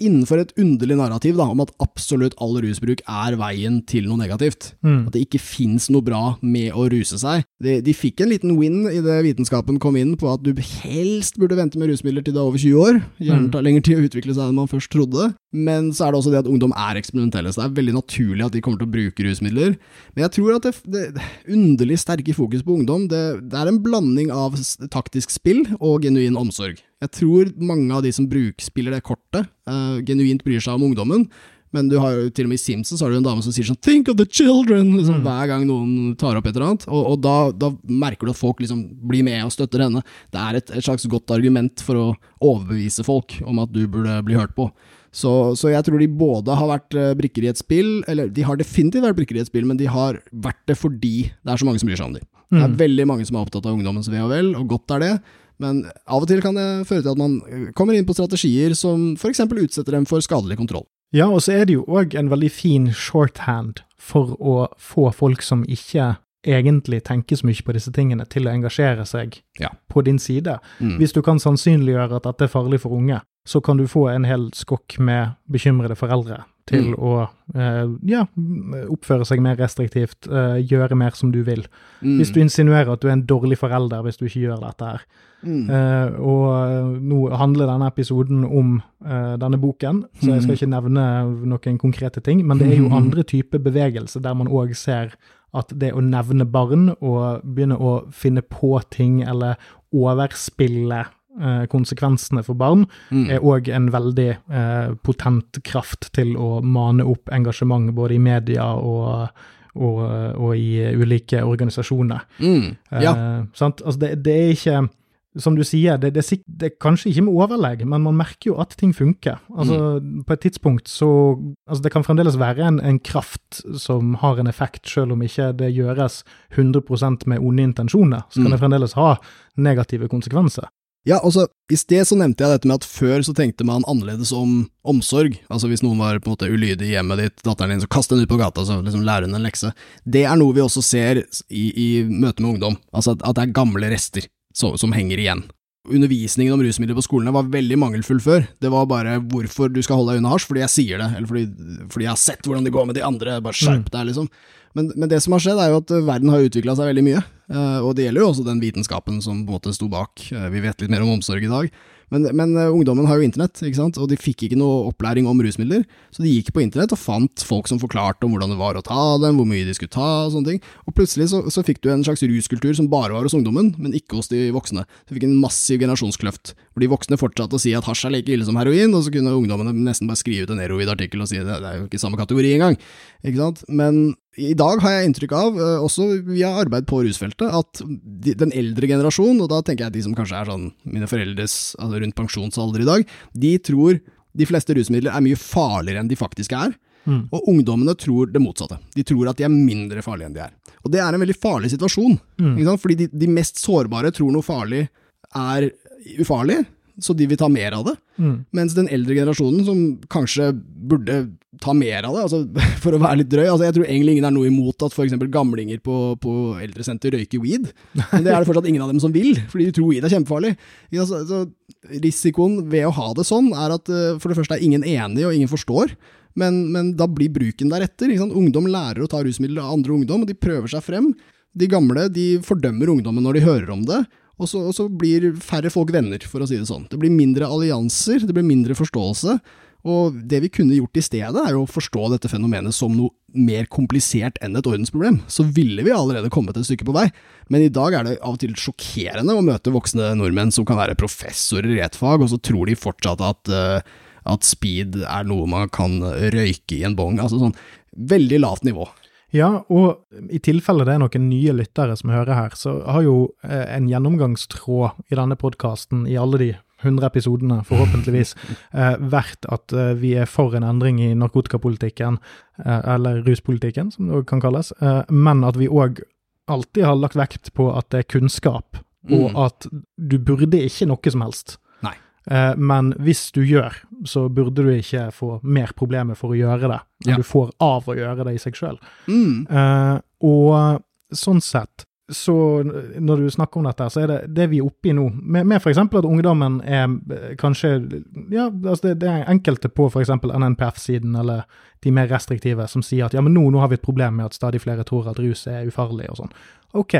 innenfor et underlig narrativ da, om at absolutt all rusbruk er veien til noe negativt. Mm. At det ikke fins noe bra med å ruse seg. De, de fikk en liten win i det vitenskapen kom inn på at du helst burde vente med rusmidler til du er over 20 år. Gjerne Mm. tar lengre tid å utvikle seg enn man først trodde. Men så er det også det at ungdom er eksperimentelle, så det er veldig naturlig at de kommer til å bruke rusmidler. Men jeg tror at det, det underlig sterke fokus på ungdom, det, det er en blanding av taktisk spill og genuin omsorg. Jeg tror mange av de som brukspiller det kortet, uh, genuint bryr seg om ungdommen. Men du har jo til og med i Simpsons har du en dame som sier sånn 'think of the children' [LAUGHS] liksom, Mm. hver gang noen tar opp et eller annet. Og, og da, da merker du at folk liksom blir med og støtter henne. Det er et, et slags godt argument for å overbevise folk om at du burde bli hørt på. Så, så jeg tror de både har vært eh, brikker i et spill, eller de har definitivt vært brikker i et spill, men de har vært det fordi det er så mange som bryr seg om dem. Det er Mm. veldig mange som er opptatt av ungdommens ve og vel, og godt er det. Men av og til kan det føre til at man kommer inn på strategier som f.eks. utsetter dem for skadelig kontroll. Ja, og så er det jo òg en veldig fin shorthand for å få folk som ikke egentlig tenker så mye på disse tingene, til å engasjere seg Ja. på din side. Mm. Hvis du kan sannsynliggjøre at dette er farlig for unge, så kan du få en hel skokk med bekymrede foreldre til Mm. å eh, ja, oppføre seg mer restriktivt, eh, gjøre mer som du vil. Mm. Hvis du insinuerer at du er en dårlig forelder hvis du ikke gjør dette her. Mm. Eh, og eh, nå handler denne episoden om eh, denne boken, så jeg skal ikke nevne noen konkrete ting, men det er jo [LAUGHS] andre typer bevegelse der man òg ser at det å nevne barn og begynne å finne på ting eller overspille konsekvensene for barn, Mm. er òg en veldig eh, potent kraft til å mane opp engasjement både i media og, og, og i ulike organisasjoner. Mm. Ja. Eh, sant? Altså det, det er ikke Som du sier, det, det, det er kanskje ikke med overlegg, men man merker jo at ting funker. Altså, Mm. På et tidspunkt så altså Det kan fremdeles være en, en kraft som har en effekt, selv om ikke det gjøres 100% med onde intensjoner. Så kan Mm. det fremdeles ha negative konsekvenser. Ja, altså, I sted så nevnte jeg dette med at før så tenkte man annerledes om omsorg. Altså Hvis noen var på en måte ulydig i hjemmet ditt, datteren din, så kast den ut på gata, så liksom lærer hun en lekse. Det er noe vi også ser i, i møte med ungdom. Altså at, at det er gamle rester som, som henger igjen. Undervisningen om rusmidler på skolene var veldig mangelfull før. Det var bare hvorfor du skal holde deg unna hasj, fordi jeg sier det, eller fordi, fordi jeg har sett hvordan det går med de andre, bare skjerp deg, liksom. Men, men det som har skjedd, er jo at verden har utvikla seg veldig mye. Eh, og det gjelder jo også den vitenskapen som på en måte sto bak. Eh, vi vet litt mer om omsorg i dag. Men, men eh, ungdommen har jo internett, ikke sant? og de fikk ikke noe opplæring om rusmidler. Så de gikk på internett og fant folk som forklarte om hvordan det var å ta dem, hvor mye de skulle ta og sånne ting. Og plutselig så, så fikk du en slags ruskultur som bare var hos ungdommen, men ikke hos de voksne. Du fikk en massiv generasjonskløft, hvor de voksne fortsatte å si at hasj er like ille som heroin, og så kunne ungdommene nesten bare skrive ut en Erovid-artikkel og si at det er jo ikke samme kategori engang. Ikke sant? Men i dag har jeg inntrykk av, eh, også via arbeid på rusfeltet, at de, den eldre generasjon, og da tenker jeg de som kanskje er sånn mine foreldres altså rundt pensjonsalder i dag, de tror de fleste rusmidler er mye farligere enn de faktisk er. Mm. Og ungdommene tror det motsatte. De tror at de er mindre farlige enn de er. Og det er en veldig farlig situasjon. Mm. Fordi de, de mest sårbare tror noe farlig er ufarlig, så de vil ta mer av det. Mm. Mens den eldre generasjonen, som kanskje burde ta mer av det, altså, [LAUGHS] for å være litt drøy altså Jeg tror egentlig ingen er noe imot at f.eks. gamlinger på, på eldresenter røyker weed. Men det er det fortsatt ingen av dem som vil, fordi de tror weed er kjempefarlig. Ja, så, risikoen ved å ha det sånn, er at eh, for det første er ingen enig, og ingen forstår. Men, men da blir bruken deretter. Ungdom lærer å ta rusmidler av andre ungdom, og de prøver seg frem. De gamle de fordømmer ungdommen når de hører om det, og så, og så blir færre folk venner, for å si det sånn. Det blir mindre allianser, det blir mindre forståelse. Og det vi kunne gjort i stedet, er jo å forstå dette fenomenet som noe mer komplisert enn et ordensproblem. Så ville vi allerede kommet et stykke på vei. Men i dag er det av og til sjokkerende å møte voksne nordmenn som kan være professorer i et fag, og så tror de fortsatt at, uh, at speed er noe man kan røyke i en bong. Altså sånn veldig lavt nivå. Ja, og i tilfelle det er noen nye lyttere som hører her, så har jo eh, en gjennomgangstråd i denne podkasten i alle de 100 episodene, forhåpentligvis, [LAUGHS] eh, vært at eh, vi er for en endring i narkotikapolitikken, eh, eller ruspolitikken, som det kan kalles, men at vi òg alltid har lagt vekt på at det er kunnskap, og Mm. at du burde ikke noe som helst. Eh, men hvis du gjør, så burde du ikke få mer problemer for å gjøre det, enn Ja. du får av å gjøre det i seg sjøl. Mm. Eh, og sånn sett, så når du snakker om dette, så er det det vi er oppe i nå, med, med f.eks. at ungdommen er eh, kanskje Ja, altså det, det er enkelte på f.eks. NNPF-siden eller de mer restriktive som sier at ja, men nå, nå har vi et problem med at stadig flere tror at rus er ufarlig og sånn. Ok,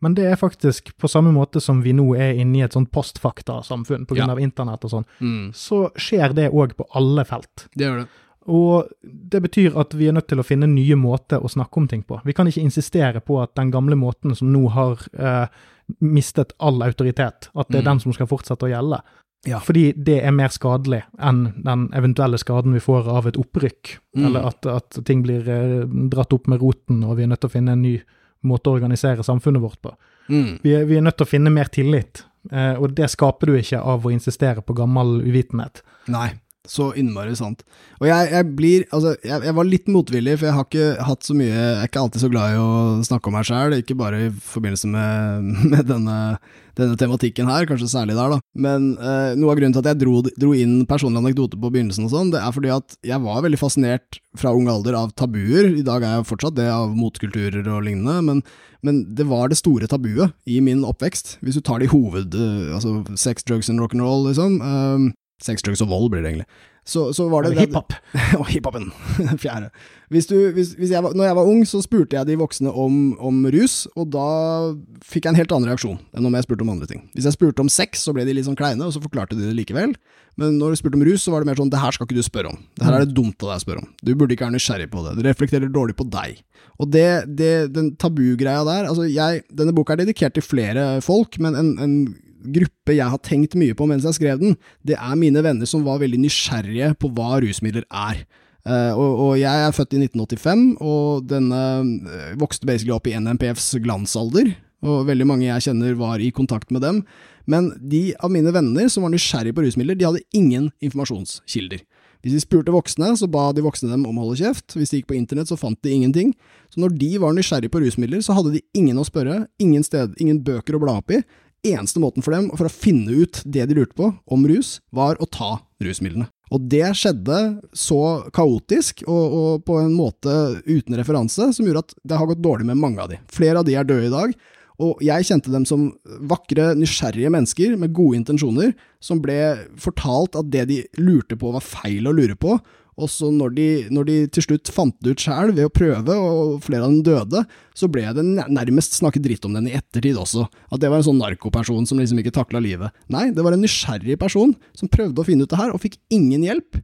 men det er faktisk på samme måte som vi nå er inne i et sånt postfakta-samfunn pga. Ja. av internett og sånn, Mm. så skjer det òg på alle felt. Det gjør det. Og det betyr at vi er nødt til å finne nye måter å snakke om ting på. Vi kan ikke insistere på at den gamle måten som nå har eh, mistet all autoritet, at det er Mm. den som skal fortsette å gjelde. Ja. Fordi det er mer skadelig enn den eventuelle skaden vi får av et opprykk, Mm. eller at, at ting blir eh, dratt opp med roten, og vi er nødt til å finne en ny måte å organisere samfunnet vårt på. Mm. Vi er, vi er nødt til å finne mer tillit, eh, og det skaper du ikke av å insistere på gammel uvitenhet. Nei, så innmari sant. Og jeg, jeg blir Altså, jeg, jeg var litt motvillig, for jeg har ikke hatt så mye Jeg er ikke alltid så glad i å snakke om meg sjæl, ikke bare i forbindelse med, [LAUGHS] med denne, denne tematikken her, kanskje særlig der, da. Men eh, noe av grunnen til at jeg dro, dro inn personlig anekdote på begynnelsen og sånn, det er fordi at jeg var veldig fascinert fra ung alder av tabuer. I dag er jeg fortsatt det av motkulturer og lignende, men men det var det store tabuet i min oppvekst. Hvis du tar det i hoved... eh, altså sex, drugs and rock'n'roll, liksom. Um, sex, drugs og vold blir det egentlig. Så, så var det Og hiphop. [LAUGHS] og hiphopen. [LAUGHS] Fjerde. Hvis du, hvis, hvis jeg var, når jeg var ung, så spurte jeg de voksne om, om rus, og da fikk jeg en helt annen reaksjon enn om jeg spurte om andre ting. Hvis jeg spurte om sex, så ble de litt sånn kleine, og så forklarte de det likevel. Men når du spurte om rus, så var det mer sånn det her skal ikke du spørre om. Det her er det dumt av deg å spørre om. Du burde ikke være nysgjerrig på det. Det reflekterer dårlig på deg. Og det, det den tabugreia der altså jeg, Denne boka er dedikert til flere folk, men en, en gruppe jeg har tenkt mye på mens jeg skrev den, det er mine venner som var veldig nysgjerrige på hva rusmidler er. Uh, og, og jeg er født i 1985, og denne uh, vokste basically opp i NMPFs glansalder. Og veldig mange jeg kjenner var i kontakt med dem. Men de av mine venner som var nysgjerrige på rusmidler, de hadde ingen informasjonskilder. Hvis de spurte voksne, så ba de voksne dem om å holde kjeft. Hvis de gikk på internett, så fant de ingenting. Så når de var nysgjerrige på rusmidler, så hadde de ingen å spørre, ingen, sted, ingen bøker å bla opp i. Eneste måten for dem for å finne ut det de lurte på om rus, var å ta rusmidlene. Og det skjedde så kaotisk og, og på en måte uten referanse som gjorde at det har gått dårlig med mange av de. Flere av de er døde i dag. Og jeg kjente dem som vakre, nysgjerrige mennesker med gode intensjoner, som ble fortalt at det de lurte på var feil å lure på, og så når de, når de til slutt fant det ut sjæl ved å prøve, og flere av dem døde, så ble det nærmest snakket dritt om den i ettertid også. At det var en sånn narkoperson som liksom ikke takla livet. Nei, det var en nysgjerrig person som prøvde å finne ut det her, og fikk ingen hjelp.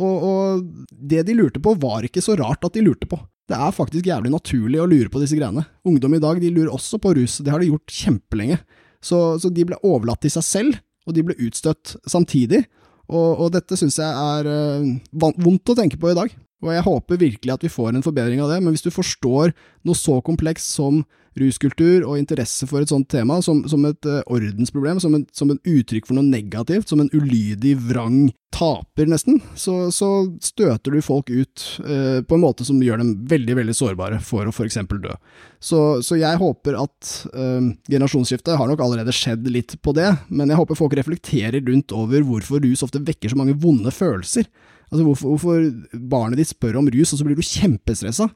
Og, og det de lurte på, var ikke så rart at de lurte på. Det er faktisk jævlig naturlig å lure på disse greiene. Ungdom i dag de lurer også på rus, det har de gjort kjempelenge. Så, så de ble overlatt til seg selv, og de ble utstøtt samtidig. Og, og dette syns jeg er eh, vondt å tenke på i dag. Og jeg håper virkelig at vi får en forbedring av det, men hvis du forstår noe så komplekst som ruskultur og interesse for et sånt tema som, som et eh, ordensproblem, som, en, som et uttrykk for noe negativt, som en ulydig, vrang taper, nesten, så, så støter du folk ut eh, på en måte som gjør dem veldig, veldig sårbare for å for eksempel dø. Så, så jeg håper at eh, generasjonsskiftet har nok allerede skjedd litt på det, men jeg håper folk reflekterer rundt over hvorfor rus ofte vekker så mange vonde følelser. Altså hvorfor, hvorfor barnet ditt spør om rus, og så blir du kjempestressa.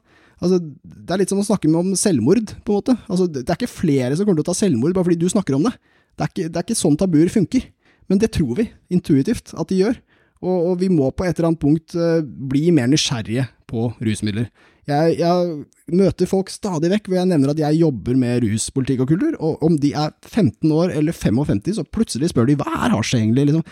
Altså, det er litt som å snakke om selvmord, på en måte. Altså, det er ikke flere som kommer til å ta selvmord bare fordi du snakker om det. Det er ikke, det er ikke sånn tabuer funker. Men det tror vi, intuitivt, at de gjør. Og, og vi må på et eller annet punkt eh, bli mer nysgjerrige på rusmidler. Jeg, jeg møter folk stadig vekk hvor jeg nevner at jeg jobber med ruspolitikk og kultur, og om de er 15 år eller 55, så plutselig spør de hva er hasj egentlig? Liksom.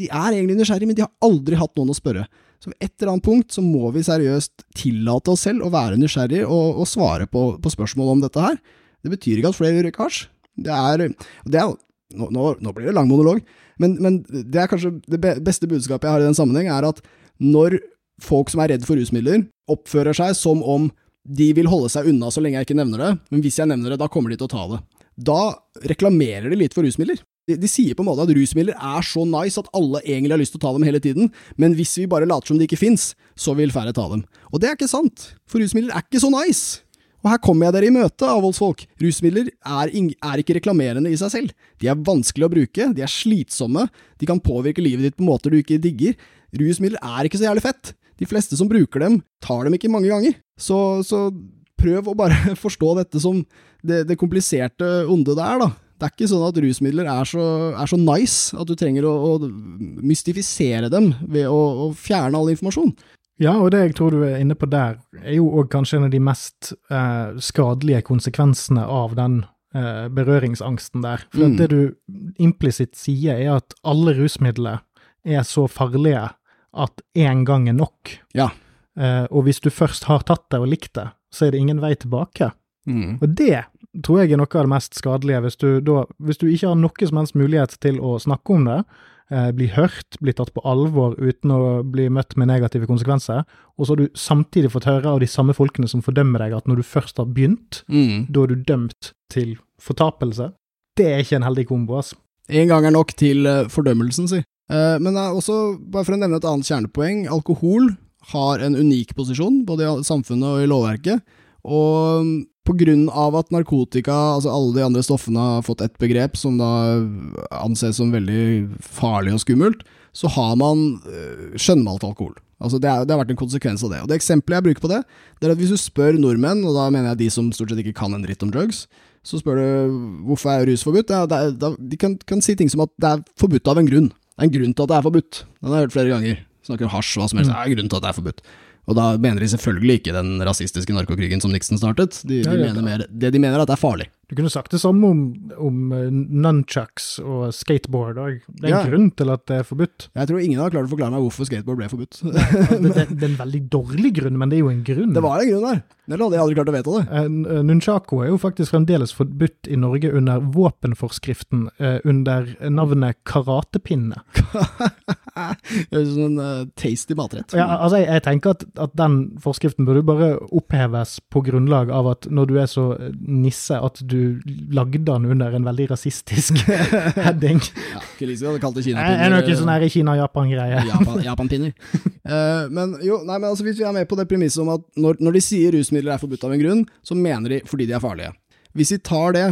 De er egentlig nysgjerrige, men de har aldri hatt noen å spørre. Så ved et eller annet punkt så må vi seriøst tillate oss selv å være nysgjerrige og, og svare på, på spørsmål om dette her. Det betyr ikke at flere gjør hasj. Det er, det er nå, nå, nå blir det lang monolog, men, men det er kanskje det beste budskapet jeg har i den sammenheng, er at når folk som er redd for rusmidler, oppfører seg som om de vil holde seg unna så lenge jeg ikke nevner det, men hvis jeg nevner det, da kommer de til å ta det. Da reklamerer de litt for rusmidler. De, sier på en måte at rusmidler er så nice at alle egentlig har lyst til å ta dem hele tiden, men hvis vi bare later som de ikke fins, så vil færre ta dem. Og det er ikke sant, for rusmidler er ikke så nice. Og her kommer jeg dere i møte, avholdsfolk. Rusmidler er, er ikke reklamerende i seg selv. De er vanskelig å bruke, de er slitsomme, de kan påvirke livet ditt på måter du ikke digger. Rusmidler er ikke så jævlig fett. De fleste som bruker dem, tar dem ikke mange ganger. Så, så prøv å bare [LAUGHS] forstå dette som det, det kompliserte onde det er, da. Det er ikke sånn at rusmidler er så, er så nice at du trenger å, å mystifisere dem ved å, å fjerne all informasjon. Ja, og det jeg tror du er inne på der, er jo òg kanskje en av de mest eh, skadelige konsekvensene av den eh, berøringsangsten der. For Mm. det du implisitt sier, er at alle rusmidler er så farlige at én gang er nok. Ja. Eh, og hvis du først har tatt det og likt det, så er det ingen vei tilbake. Mm. Og det tror jeg er noe av det mest skadelige, hvis du, da, hvis du ikke har noe som helst mulighet til å snakke om det, eh, bli hørt, bli tatt på alvor uten å bli møtt med negative konsekvenser, og så har du samtidig fått høre av de samme folkene som fordømmer deg, at når du først har begynt, Mm. da er du dømt til fortapelse. Det er ikke en heldig kombo, altså. En gang er nok til eh, fordømmelsen, si. Eh, men også, bare for å nevne et annet kjernepoeng, alkohol har en unik posisjon, både i samfunnet og i lovverket. Og av at narkotika, altså alle de andre stoffene, har fått et begrep som da anses som veldig farlig og skummelt, så har man øh, skjønnmalt alkohol. Altså det, er, det har vært en konsekvens av det. Og det eksempelet jeg bruker på det, det er at hvis du spør nordmenn, og da mener jeg de som stort sett ikke kan en dritt om drugs, så spør du hvorfor er rus forbudt? Ja, det er, da, de kan, kan si ting som at det er forbudt av en grunn. Det er en grunn til at det er forbudt. Den har jeg hørt flere ganger. Snakker om hasj, hva som helst. Det er en grunn til at det er forbudt. Og da mener de selvfølgelig ikke den rasistiske narkokrigen som Nixon startet. De, de mener mer, det de mener er at det er farlig. Du kunne sagt det samme om, om eh, nunchucks og skateboard òg. Det er en Ja. grunn til at det er forbudt. Jeg tror ingen har klart å forklare meg hvorfor skateboard ble forbudt. Det, det, det er en veldig dårlig grunn, men det er jo en grunn. Det var en grunn der. Eller hadde jeg aldri klart å vedta det. Eh, Nunchako er jo faktisk fremdeles forbudt i Norge under våpenforskriften eh, under navnet karatepinne. [LAUGHS] Det er sånn en eh, tasty matrett. Ja, altså jeg, jeg tenker at, at den forskriften burde bare oppheves på grunnlag av at når du er så eh, nisse at du lagde den under en veldig rasistisk [LAUGHS] heading. Ja, ikke liksom hadde kalt det Det er noe kinapinner. sånn her i Kina-Japan-greie. Japan-pinner. Japan [LAUGHS] uh, men jo, nei, men altså hvis vi er med på det premisset om at når, når de sier rusmidler er forbudt av en grunn, så mener de fordi de er farlige. Hvis vi tar det,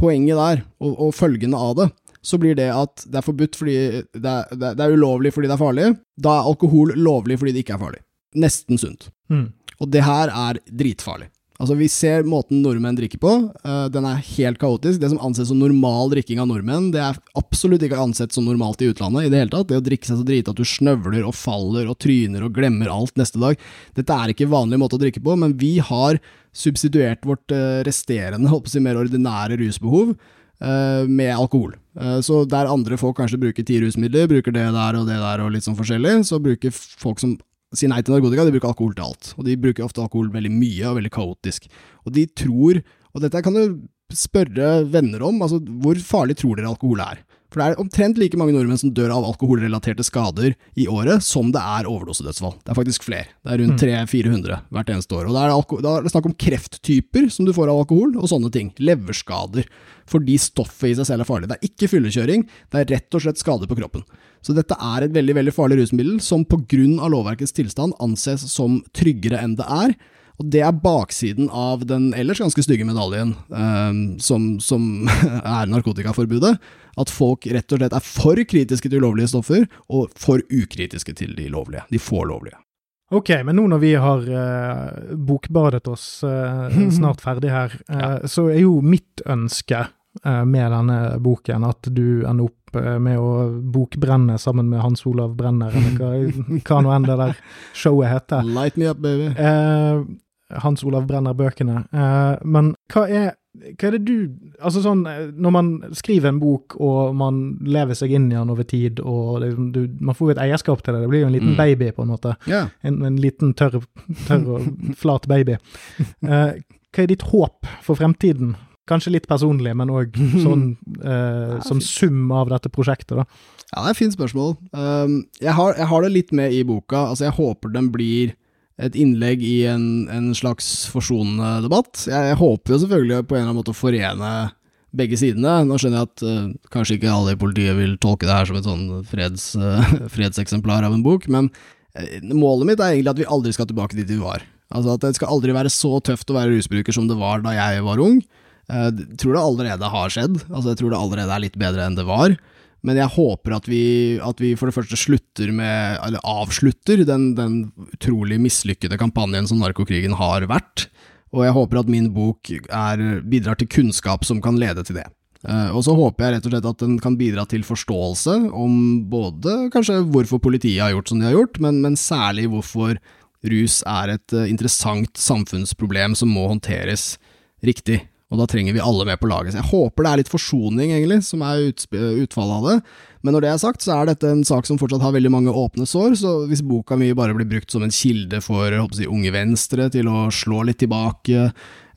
poenget der, og, og følgende av det, så blir det at det er forbudt fordi det er, det er, det er ulovlig fordi det er farlig. Da er alkohol lovlig fordi det ikke er farlig. Nesten sunt. Mm. Og det her er dritfarlig. Altså, vi ser måten nordmenn drikker på. Uh, den er helt kaotisk. Det som anses som normal drikking av nordmenn, det er absolutt ikke ansett som normalt i utlandet i det hele tatt. Det å drikke seg så drite at du snøvler og faller og tryner og glemmer alt neste dag. Dette er ikke vanlig måte å drikke på, men vi har substituert vårt uh, resterende, holdt på mer ordinære rusbehov eh, med alkohol. Så der andre folk kanskje bruker ti rusmidler, bruker det der og det der og litt sånn forskjellig, så bruker folk som sier nei til narkotika, de bruker alkohol til alt. Og de bruker ofte alkohol veldig mye og veldig kaotisk. Og de tror, og dette kan du spørre venner om, altså hvor farlig tror dere alkohol er? For det er omtrent like mange nordmenn som dør av alkoholrelaterte skader i året som det er overdosedødsfall. Det er faktisk flere. Det er rundt 300-400 hvert eneste år. Og da er, det er det snakk om krefttyper som du får av alkohol, og sånne ting. Leverskader. Fordi stoffet i seg selv er farlig. Det er ikke fyllekjøring, det er rett og slett skader på kroppen. Så dette er et veldig veldig farlig rusmiddel som pga. lovverkets tilstand anses som tryggere enn det er. Og det er baksiden av den ellers ganske stygge medaljen eh, som, som [LAUGHS] er narkotikaforbudet. At folk rett og slett er for kritiske til ulovlige stoffer, og for ukritiske til de lovlige. De få lovlige. Ok, men nå når vi har eh, bokbadet oss eh, [LAUGHS] snart ferdig her, eh, så er jo mitt ønske med denne boken at du ender opp med å bokbrenne sammen med Hans Olav Brenner, eller hva, hva nå enn det der [LAUGHS] showet heter. Light me up, baby. Eh, Hans Olav Brenner-bøkene. Eh, men hva er, hva er det du Altså sånn, eh, når man skriver en bok og man lever seg inn i den over tid, og det, du, man får jo et eierskap til det, det blir jo en liten Mm. baby, på en måte. Yeah. En, en liten tørr, tørr og flat baby. [LAUGHS] Eh, hva er ditt håp for fremtiden? Kanskje litt personlig, men òg sånn eh, som sum av dette prosjektet, da. Ja, det er et fint spørsmål. Um, jeg, har, jeg har det litt med i boka. Altså, jeg håper den blir et innlegg i en, en slags forsonende debatt. Jeg, jeg håper jo selvfølgelig på en eller annen måte å forene begge sidene. Nå skjønner jeg at uh, kanskje ikke alle i politiet vil tolke det her som et sånn freds, [LAUGHS] uh, fredseksemplar av en bok, men uh, målet mitt er egentlig at vi aldri skal tilbake dit vi var. Altså at det skal aldri være så tøft å være rusbruker som det var da jeg var ung. Jeg tror det allerede har skjedd. Altså, jeg tror det allerede er litt bedre enn det var. Men jeg håper at vi, at vi for det første slutter med, eller avslutter, den, den utrolig mislykkede kampanjen som narkokrigen har vært. Og jeg håper at min bok er, bidrar til kunnskap som kan lede til det. Eh, og så håper jeg rett og slett at den kan bidra til forståelse om både kanskje hvorfor politiet har gjort som de har gjort, men, men særlig hvorfor rus er et eh, interessant samfunnsproblem som må håndteres riktig. Og da trenger vi alle med på laget. Så jeg håper det er litt forsoning, egentlig, som er utfallet av det. Men når det er sagt, så er dette en sak som fortsatt har veldig mange åpne sår, så hvis boka mi bare blir brukt som en kilde for håper jeg, unge venstre til å slå litt tilbake,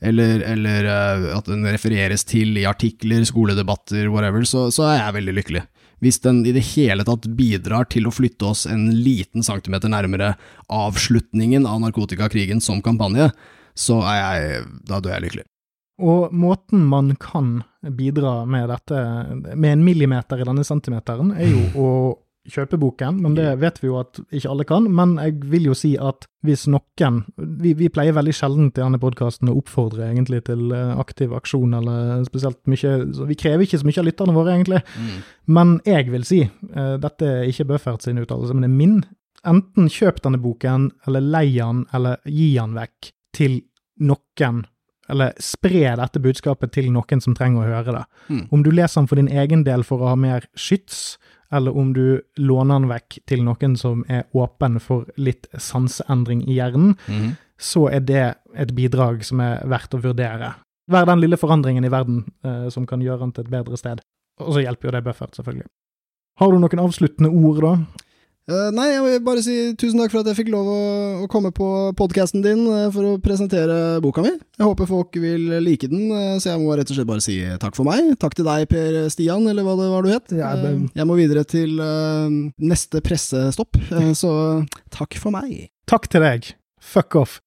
eller, eller eh, at den refereres til i artikler, skoledebatter, whatever, så, så er jeg veldig lykkelig. Hvis den i det hele tatt bidrar til å flytte oss en liten centimeter nærmere avslutningen av narkotikakrigen som kampanje, så er jeg, da dør jeg lykkelig. Og måten man kan bidra med dette, med en millimeter i denne centimeteren, er jo å kjøpe boken, men det vet vi jo at ikke alle kan. Men jeg vil jo si at hvis noen Vi, vi pleier veldig sjelden i denne podkasten å oppfordre egentlig til eh, aktiv aksjon, eller spesielt mye så Vi krever ikke så mye av lytterne våre, egentlig. Men jeg vil si, uh, dette er ikke Bøffert sin uttalelse, men det er min. Enten kjøp denne boken, eller lei den, eller gi den vekk til noen, eller spre dette budskapet til noen som trenger å høre det. Mm. Om du leser den for din egen del for å ha mer skyts, eller om du låner den vekk til noen som er åpen for litt sanseendring i hjernen, mm. så er det et bidrag som er verdt å vurdere. Vær den lille forandringen i verden eh, som kan gjøre den til et bedre sted. Og så hjelper jo det Buffert, selvfølgelig. Har du noen avsluttende ord, da? Eh, nei, jeg vil bare si tusen takk for at jeg fikk lov å, å komme på podkasten din uh, for å presentere boka mi. Jeg håper folk vil like den, uh, så jeg må rett og slett bare si takk for meg. Takk til deg, Per Stian, eller hva det var du het. Ja, men... jeg må videre til neste pressestopp, så takk for meg. Takk til deg. Fuck off.